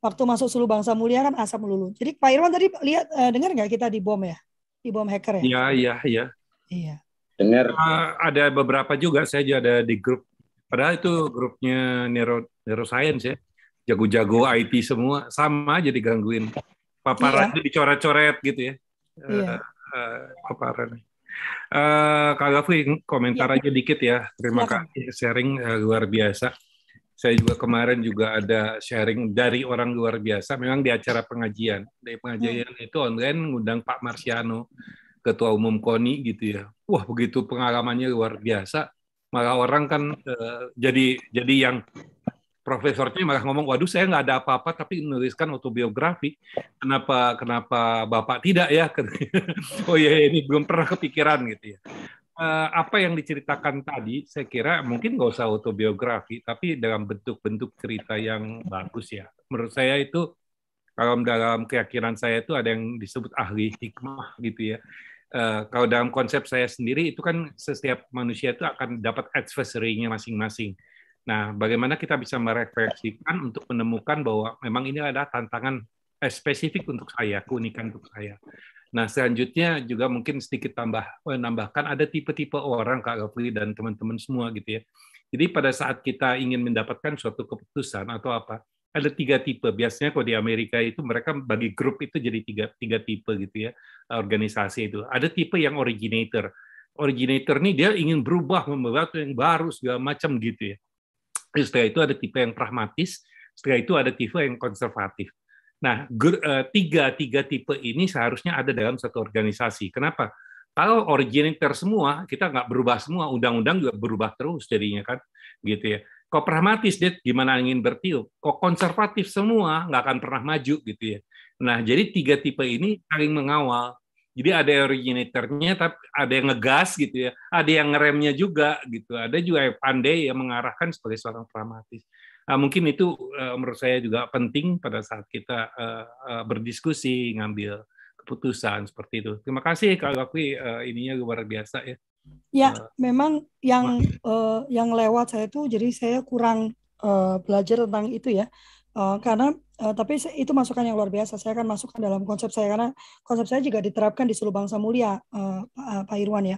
Waktu masuk Sulu Bangsa Mulia kan asap melulu. Jadi Pak Irwan tadi lihat uh, dengar nggak kita di bom ya? Di bom hacker ya? Iya iya iya. Iya. Dengar. Uh, ada beberapa juga saya juga ada di grup. Padahal itu grupnya neuro neuroscience ya jago-jago IT semua sama aja digangguin paparan iya. dicoret-coret gitu ya iya. uh, paparan uh, Kak Gafri komentar iya. aja dikit ya terima Silakan. kasih sharing uh, luar biasa saya juga kemarin juga ada sharing dari orang luar biasa memang di acara pengajian dari pengajian hmm. itu online ngundang Pak Marsiano ketua umum KONI gitu ya wah begitu pengalamannya luar biasa malah orang kan uh, jadi jadi yang profesornya malah ngomong, waduh saya nggak ada apa-apa tapi menuliskan autobiografi. Kenapa kenapa bapak tidak ya? oh iya ini belum pernah kepikiran gitu ya. Uh, apa yang diceritakan tadi, saya kira mungkin nggak usah autobiografi, tapi dalam bentuk-bentuk cerita yang bagus ya. Menurut saya itu kalau dalam keyakinan saya itu ada yang disebut ahli hikmah gitu ya. Uh, kalau dalam konsep saya sendiri itu kan setiap manusia itu akan dapat adversary-nya masing-masing Nah, bagaimana kita bisa merefleksikan untuk menemukan bahwa memang ini adalah tantangan eh, spesifik untuk saya, keunikan untuk saya. Nah, selanjutnya juga mungkin sedikit tambah menambahkan ada tipe-tipe orang Kak Gafri dan teman-teman semua gitu ya. Jadi pada saat kita ingin mendapatkan suatu keputusan atau apa, ada tiga tipe. Biasanya kalau di Amerika itu mereka bagi grup itu jadi tiga, tiga tipe gitu ya, organisasi itu. Ada tipe yang originator. Originator ini dia ingin berubah, membuat yang baru, segala macam gitu ya. Setelah itu ada tipe yang pragmatis, setelah itu ada tipe yang konservatif. Nah, eh, tiga tiga tipe ini seharusnya ada dalam satu organisasi. Kenapa? Kalau originator semua, kita nggak berubah semua, undang-undang juga berubah terus jadinya kan, gitu ya. Kok pragmatis dia gimana ingin bertiup, kok konservatif semua nggak akan pernah maju gitu ya. Nah, jadi tiga tipe ini saling mengawal. Jadi ada originatornya, tapi ada yang ngegas gitu ya, ada yang ngeremnya juga gitu, ada juga yang pandai yang mengarahkan sebagai seorang pragmatis. Nah, mungkin itu uh, menurut saya juga penting pada saat kita uh, uh, berdiskusi, ngambil keputusan seperti itu. Terima kasih Kak Gakwi, uh, ininya luar biasa ya. Ya, uh, memang yang uh, yang lewat saya itu, jadi saya kurang uh, belajar tentang itu ya, uh, karena uh, tapi itu masukan yang luar biasa. Saya akan masukkan dalam konsep saya karena konsep saya juga diterapkan di seluruh bangsa mulia, uh, Pak Irwan ya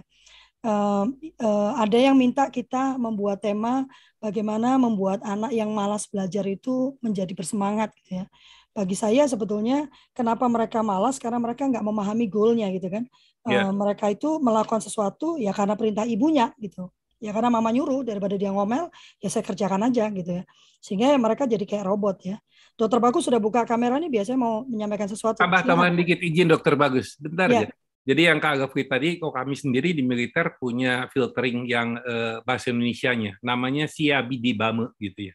uh, uh, ada yang minta kita membuat tema bagaimana membuat anak yang malas belajar itu menjadi bersemangat gitu ya. Bagi saya sebetulnya kenapa mereka malas karena mereka nggak memahami goalnya gitu kan. Yeah. Uh, mereka itu melakukan sesuatu ya karena perintah ibunya gitu. Ya karena mama nyuruh daripada dia ngomel ya saya kerjakan aja gitu ya. Sehingga mereka jadi kayak robot ya. Dokter Bagus sudah buka kamera nih biasanya mau menyampaikan sesuatu. Tambah tambahan dikit izin Dokter Bagus. Bentar ya. ya. Jadi yang Kak Agafri tadi, kok kami sendiri di militer punya filtering yang uh, bahasa Indonesia-nya, namanya siabi di bame gitu ya.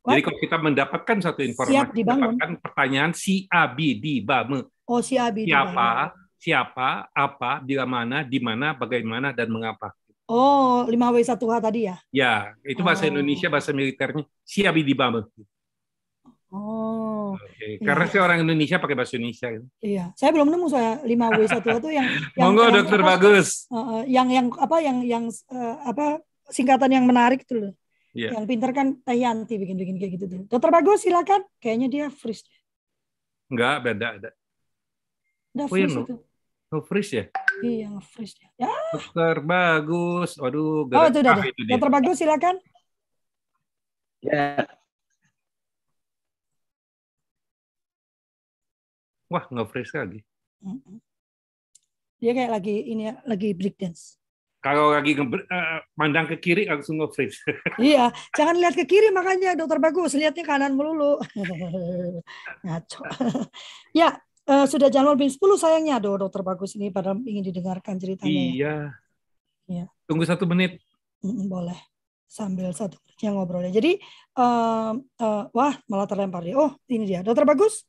What? Jadi kalau kita mendapatkan satu informasi, mendapatkan pertanyaan siabi di bame. Oh, siabi siapa, siapa, apa, di mana, di mana, bagaimana, dan mengapa. Oh, 5W1H tadi ya? Ya, itu bahasa oh. Indonesia, bahasa militernya siabi di bame. Oh. Okay. Iya. Karena saya orang Indonesia pakai bahasa Indonesia. Iya, saya belum nemu saya 5 W 1 itu yang yang Monggo yang, dokter apa, bagus. Uh, yang yang apa yang yang uh, apa singkatan yang menarik tuh loh. Yeah. Yang pinter kan Tayanti bikin-bikin kayak gitu tuh. Dokter bagus silakan. Kayaknya dia freeze. Enggak, beda ada. Udah oh, freeze itu. Freeze ya? Iya, nge-freeze ya. ya. Dokter bagus. Waduh, Oh, itu udah. Ah, itu Dokter bagus silakan. Ya, Wah, fresh lagi. Dia kayak lagi ini ya, lagi break dance. Kalau lagi uh, mandang ke kiri langsung nge-freeze. iya, jangan lihat ke kiri makanya dokter bagus, lihatnya kanan melulu. Ngaco. ya, uh, sudah jam lebih 10 sayangnya do dokter bagus ini pada ingin didengarkan ceritanya. Ya. Iya. Ya. Tunggu satu menit. boleh. Sambil satu menitnya ngobrolnya. Jadi, uh, uh, wah malah terlempar dia. Oh, ini dia. Dokter bagus?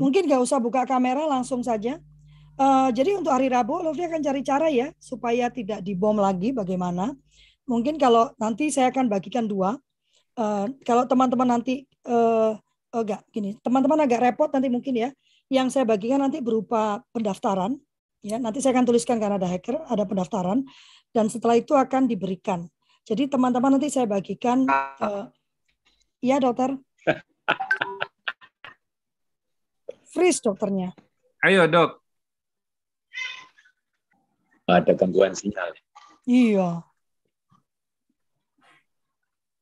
Mungkin nggak usah buka kamera langsung saja. Uh, jadi untuk hari Rabu, Lofi akan cari cara ya supaya tidak dibom lagi. Bagaimana? Mungkin kalau nanti saya akan bagikan dua. Uh, kalau teman-teman nanti uh, enggak gini, teman-teman agak repot nanti mungkin ya. Yang saya bagikan nanti berupa pendaftaran. Ya, nanti saya akan tuliskan karena ada hacker, ada pendaftaran, dan setelah itu akan diberikan. Jadi teman-teman nanti saya bagikan. Uh, ya dokter. freeze dokternya. Ayo dok. Ada gangguan sinyal. Iya.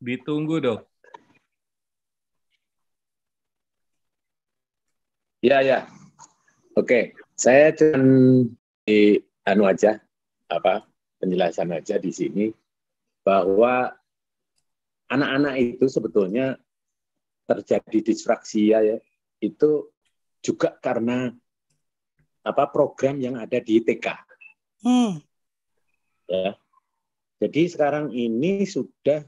Ditunggu dok. Ya ya. Oke, saya cuma di anu aja apa penjelasan aja di sini bahwa anak-anak itu sebetulnya terjadi disfraksia ya itu juga karena apa program yang ada di TK. Hmm. Ya. Jadi sekarang ini sudah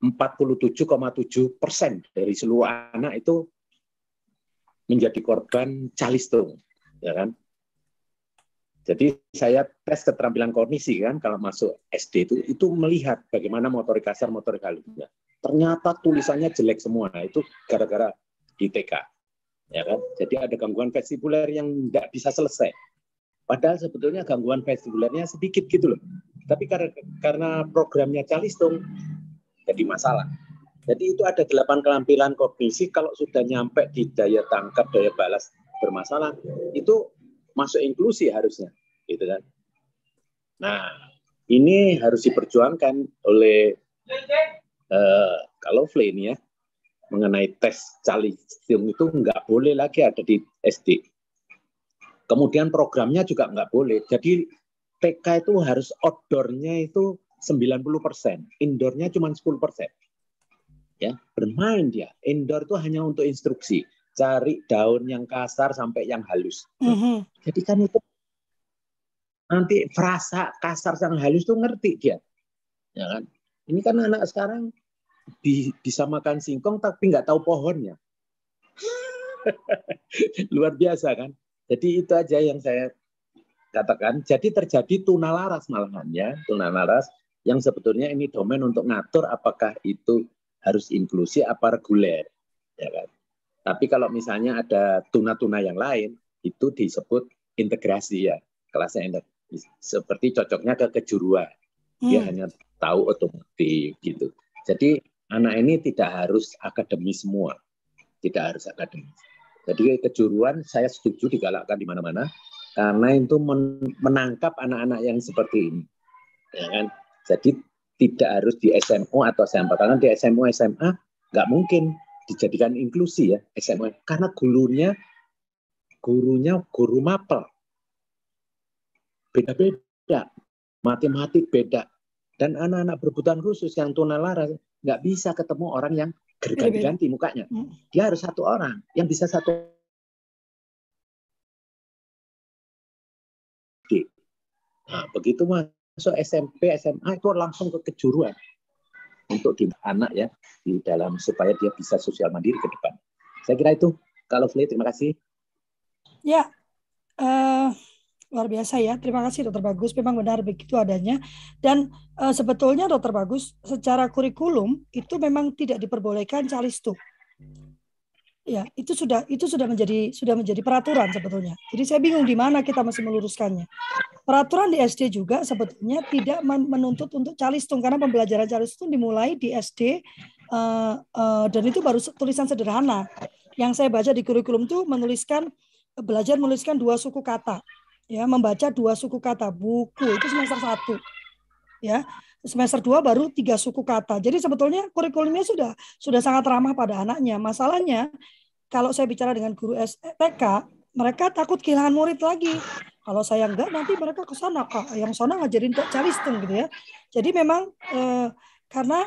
47,7 persen dari seluruh anak itu menjadi korban calistung, ya kan? Jadi saya tes keterampilan kognisi kan kalau masuk SD itu itu melihat bagaimana motorik kasar, motorik halusnya. Ternyata tulisannya jelek semua. Nah, itu gara-gara di TK ya kan? Jadi ada gangguan vestibuler yang tidak bisa selesai. Padahal sebetulnya gangguan vestibulernya sedikit gitu loh. Tapi karena, karena programnya calistung jadi masalah. Jadi itu ada delapan kelampiran kognisi kalau sudah nyampe di daya tangkap, daya balas bermasalah, itu masuk inklusi harusnya, gitu kan. Nah, ini harus diperjuangkan oleh uh, kalau ini ya mengenai tes calisium itu nggak boleh lagi ada di SD. Kemudian programnya juga nggak boleh. Jadi TK itu harus outdoornya itu 90 persen, indoornya cuma 10 persen ya bermain dia. Indoor itu hanya untuk instruksi. Cari daun yang kasar sampai yang halus. Mm-hmm. jadi kan itu. Nanti frasa kasar yang halus tuh ngerti dia. Ya kan? Ini kan anak sekarang di, bisa makan singkong tapi nggak tahu pohonnya. Luar biasa kan? Jadi itu aja yang saya katakan. Jadi terjadi tunalaras malahan ya tunalaras yang sebetulnya ini domain untuk ngatur apakah itu harus inklusi apa reguler, ya kan? Tapi kalau misalnya ada tuna-tuna yang lain, itu disebut integrasi ya, kelasnya seperti cocoknya ke kejuruan. Dia hmm. hanya tahu otomotif gitu. Jadi anak ini tidak harus akademis semua, tidak harus akademis. Jadi kejuruan saya setuju digalakkan di mana-mana karena itu menangkap anak-anak yang seperti ini. Ya kan? Jadi tidak harus di SMO atau SMA. Karena di SMO SMA nggak mungkin dijadikan inklusi ya SMO karena gurunya gurunya guru mapel. Beda-beda matematik beda. Dan anak-anak berkebutuhan khusus yang tunalaras nggak bisa ketemu orang yang ganti-ganti mukanya. Dia harus satu orang yang bisa satu nah begitu mas masuk SMP, SMA itu langsung ke kejuruan untuk di anak ya di dalam supaya dia bisa sosial mandiri ke depan. Saya kira itu. Kalau Fli, terima kasih. Ya, uh, luar biasa ya. Terima kasih Dokter Bagus. Memang benar begitu adanya. Dan uh, sebetulnya Dokter Bagus secara kurikulum itu memang tidak diperbolehkan calistung. Ya, itu sudah itu sudah menjadi sudah menjadi peraturan sebetulnya. Jadi saya bingung di mana kita masih meluruskannya. Peraturan di SD juga sebetulnya tidak menuntut untuk calistung karena pembelajaran calistung dimulai di SD uh, uh, eh, dan itu baru tulisan sederhana. Yang saya baca di kurikulum itu menuliskan belajar menuliskan dua suku kata. Ya, membaca dua suku kata buku itu semester satu. Ya, semester 2 baru tiga suku kata. Jadi sebetulnya kurikulumnya sudah sudah sangat ramah pada anaknya. Masalahnya kalau saya bicara dengan guru STK, mereka takut kehilangan murid lagi. Kalau saya enggak, nanti mereka ke sana kak. Yang sana ngajarin kok calistung gitu ya. Jadi memang eh, karena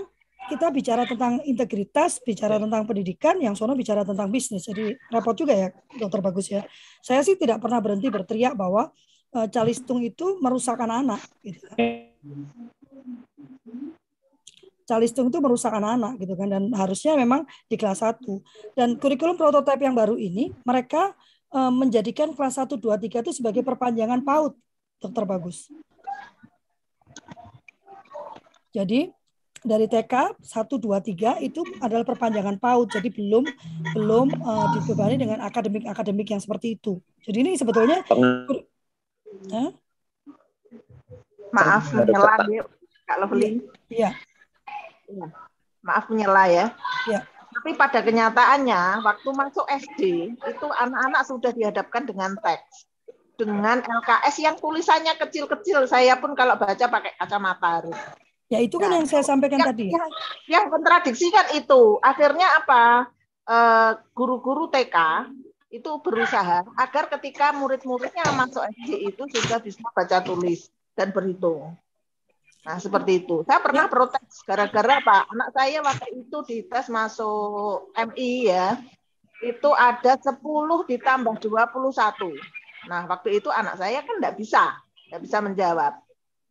kita bicara tentang integritas, bicara tentang pendidikan, yang sono bicara tentang bisnis. Jadi repot juga ya, dokter bagus ya. Saya sih tidak pernah berhenti berteriak bahwa eh, calistung itu merusak anak-anak. Gitu. Calistung itu merusak anak-anak gitu kan dan harusnya memang di kelas 1. Dan kurikulum prototipe yang baru ini mereka eh, menjadikan kelas 1 2 3 itu sebagai perpanjangan PAUD, Dokter Bagus. Jadi dari TK 1 2 3 itu adalah perpanjangan PAUD. Jadi belum belum uh, dibebani dengan akademik-akademik yang seperti itu. Jadi ini sebetulnya? Maaf menyela Kak Lovely. Iya. Ya. Maaf menyela ya. Iya. Tapi pada kenyataannya waktu masuk SD itu anak-anak sudah dihadapkan dengan teks dengan LKS yang tulisannya kecil-kecil. Saya pun kalau baca pakai kacamata harus. Ya itu kan nah, yang saya sampaikan yang, tadi. Yang, yang kontradiksi kan itu. Akhirnya apa? Eh, guru-guru TK itu berusaha agar ketika murid-muridnya masuk SD itu sudah bisa baca tulis dan berhitung. Nah, seperti itu. Saya pernah protes gara-gara apa? Anak saya waktu itu dites masuk MI ya. Itu ada 10 ditambah 21. Nah, waktu itu anak saya kan enggak bisa, enggak bisa menjawab.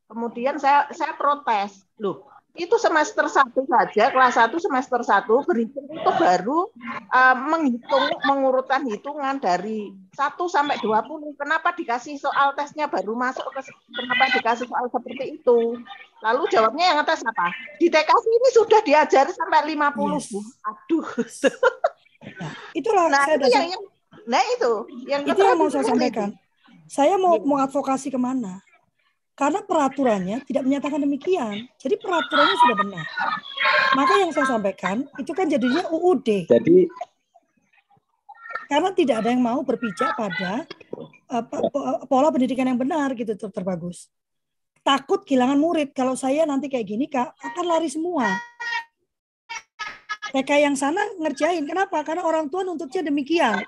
Kemudian saya saya protes. Loh, itu semester satu saja kelas satu semester satu berhitung itu baru uh, menghitung mengurutkan hitungan dari 1 sampai 20 kenapa dikasih soal tesnya baru masuk ke kenapa dikasih soal seperti itu? Lalu jawabnya yang atas apa? Di TK ini sudah diajari sampai 50 yes. Bu. Aduh. Nah, itulah nah, saya itu yang, yang nah itu. Yang itu yang mau saya sampaikan. Itu. saya mau iya. mau advokasi ke mana Karena peraturannya tidak menyatakan demikian. Jadi peraturannya sudah benar. Maka yang saya sampaikan itu kan jadinya UUD. Jadi karena tidak ada yang mau berpijak pada uh, pola pendidikan yang benar gitu dokter bagus. Takut kehilangan murid. Kalau saya nanti kayak gini kak akan lari semua. TK yang sana ngerjain. Kenapa? Karena orang tua nuntutnya demikian.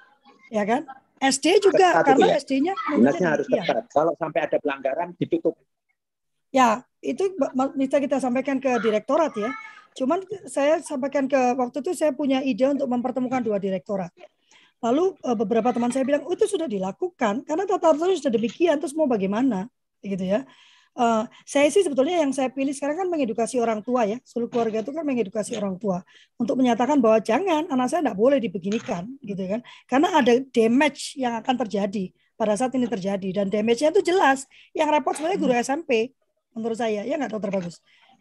Ya kan? SD juga karena ya. SD-nya harus ketat. Kalau sampai ada pelanggaran ditutup. Ya, itu bisa kita sampaikan ke direktorat ya. Cuman saya sampaikan ke waktu itu saya punya ide untuk mempertemukan dua direktorat. Lalu eh, beberapa teman saya bilang, oh, itu sudah dilakukan karena tata aturannya sudah demikian, terus mau bagaimana, gitu ya. Eh, saya sih sebetulnya yang saya pilih sekarang kan mengedukasi orang tua ya, seluruh keluarga itu kan mengedukasi orang tua untuk menyatakan bahwa jangan anak saya tidak boleh dibeginikan, gitu kan, karena ada damage yang akan terjadi pada saat ini terjadi dan damage-nya itu jelas. Yang repot sebenarnya guru SMP menurut saya ya nggak dokter bagus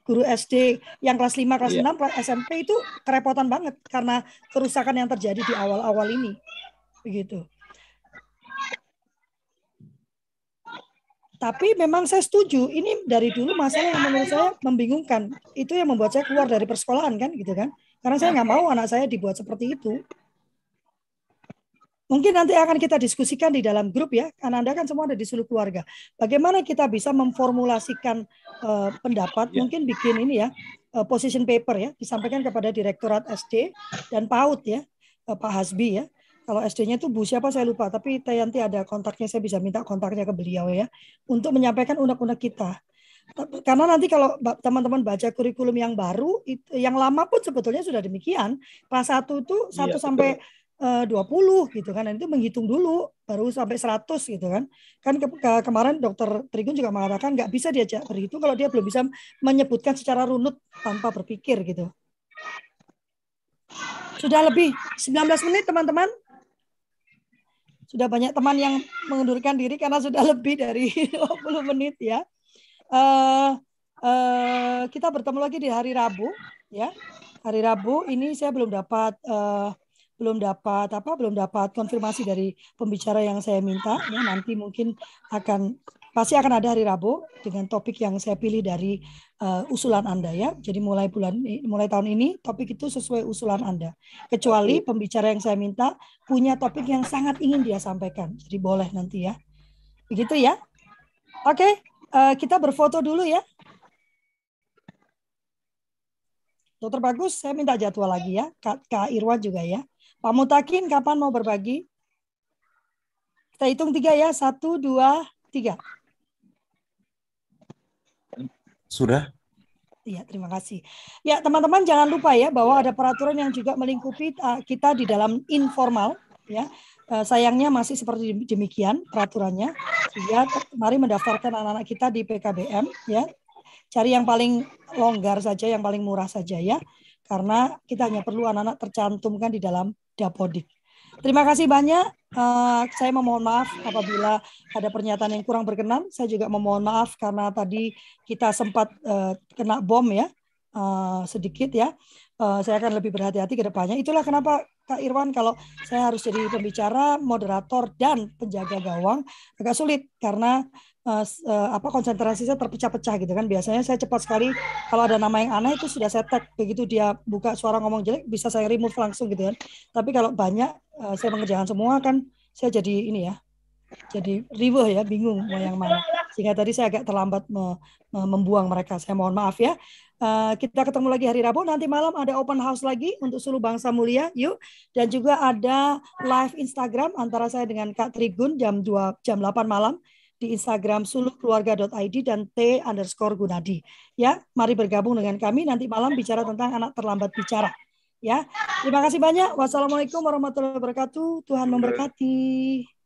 guru SD yang kelas 5, kelas Iya. 6, kelas SMP itu kerepotan banget karena kerusakan yang terjadi di awal-awal ini. Begitu. Tapi memang saya setuju, ini dari dulu masalah yang menurut saya membingungkan. Itu yang membuat saya keluar dari persekolahan kan gitu kan. Karena saya nggak mau anak saya dibuat seperti itu. Mungkin nanti akan kita diskusikan di dalam grup ya, karena Anda kan semua ada di seluruh keluarga. Bagaimana kita bisa memformulasikan eh, pendapat, Ya. mungkin bikin ini ya, eh, position paper ya, disampaikan kepada Direktorat SD dan PAUD ya, eh, Pak Hasbi ya. Kalau SD-nya itu Bu siapa saya lupa, tapi nanti ada kontaknya, saya bisa minta kontaknya ke beliau ya, untuk menyampaikan undang-undang kita. Karena nanti kalau teman-teman baca kurikulum yang baru, yang lama pun sebetulnya sudah demikian. Kelas 1 itu 1 Iya, sampai eh, 20 gitu kan. Dan itu menghitung dulu baru sampai 100 gitu kan. Kan ke, ke- kemarin dokter Trigun juga mengatakan nggak bisa diajak berhitung kalau dia belum bisa menyebutkan secara runut tanpa berpikir gitu. Sudah lebih 19 menit teman-teman. Sudah banyak teman yang mengundurkan diri karena sudah lebih dari 20 menit ya. Eh eh, kita bertemu lagi di hari Rabu ya. Hari Rabu ini saya belum dapat eh, belum dapat apa belum dapat konfirmasi dari pembicara yang saya minta ya nanti mungkin akan pasti akan ada hari Rabu dengan topik yang saya pilih dari eh, usulan Anda ya. Jadi mulai bulan mulai tahun ini topik itu sesuai usulan Anda. Kecuali pembicara yang saya minta punya topik yang sangat ingin dia sampaikan. Jadi boleh nanti ya. Begitu ya. Oke, eh, kita berfoto dulu ya. Dokter Bagus, saya minta jadwal lagi ya. Kak, Kak Irwan juga ya. Pak Mutakin, kapan mau berbagi? Kita hitung tiga ya. Satu, dua, tiga. Sudah? Iya, terima kasih. Ya, teman-teman jangan lupa ya bahwa ada peraturan yang juga melingkupi uh, kita di dalam informal ya. Uh, sayangnya masih seperti demikian peraturannya. Sehingga mari mendaftarkan anak-anak kita di PKBM ya. Cari yang paling longgar saja, yang paling murah saja ya. Karena kita hanya perlu anak-anak tercantumkan di dalam Dapodik. Terima kasih banyak. Eh, saya memohon maaf apabila ada pernyataan yang kurang berkenan. Saya juga memohon maaf karena tadi kita sempat eh, kena bom ya eh, sedikit ya. Eh, saya akan lebih berhati-hati ke depannya. Itulah kenapa Kak Irwan kalau saya harus jadi pembicara, moderator dan penjaga gawang agak sulit karena s- eh, apa konsentrasi saya terpecah-pecah gitu kan. Biasanya saya cepat sekali kalau ada nama yang aneh itu sudah saya tag begitu dia buka suara ngomong jelek bisa saya remove langsung gitu kan. Tapi kalau banyak eh, saya mengerjakan semua kan saya jadi ini ya. Jadi riweh ya, bingung mau yang mana. Sehingga tadi saya agak terlambat me- me- membuang mereka. Saya mohon maaf ya. Eh, kita ketemu lagi hari Rabu. Nanti malam ada open house lagi untuk seluruh bangsa mulia. Yuk. Dan juga ada live Instagram antara saya dengan Kak Trigun jam 2 jam 8 malam di Instagram suluhkeluarga.id dan T underscore Gunadi. Ya, mari bergabung dengan kami nanti malam bicara tentang anak terlambat bicara. Ya, terima kasih banyak. Wassalamualaikum warahmatullahi wabarakatuh. Tuhan memberkati.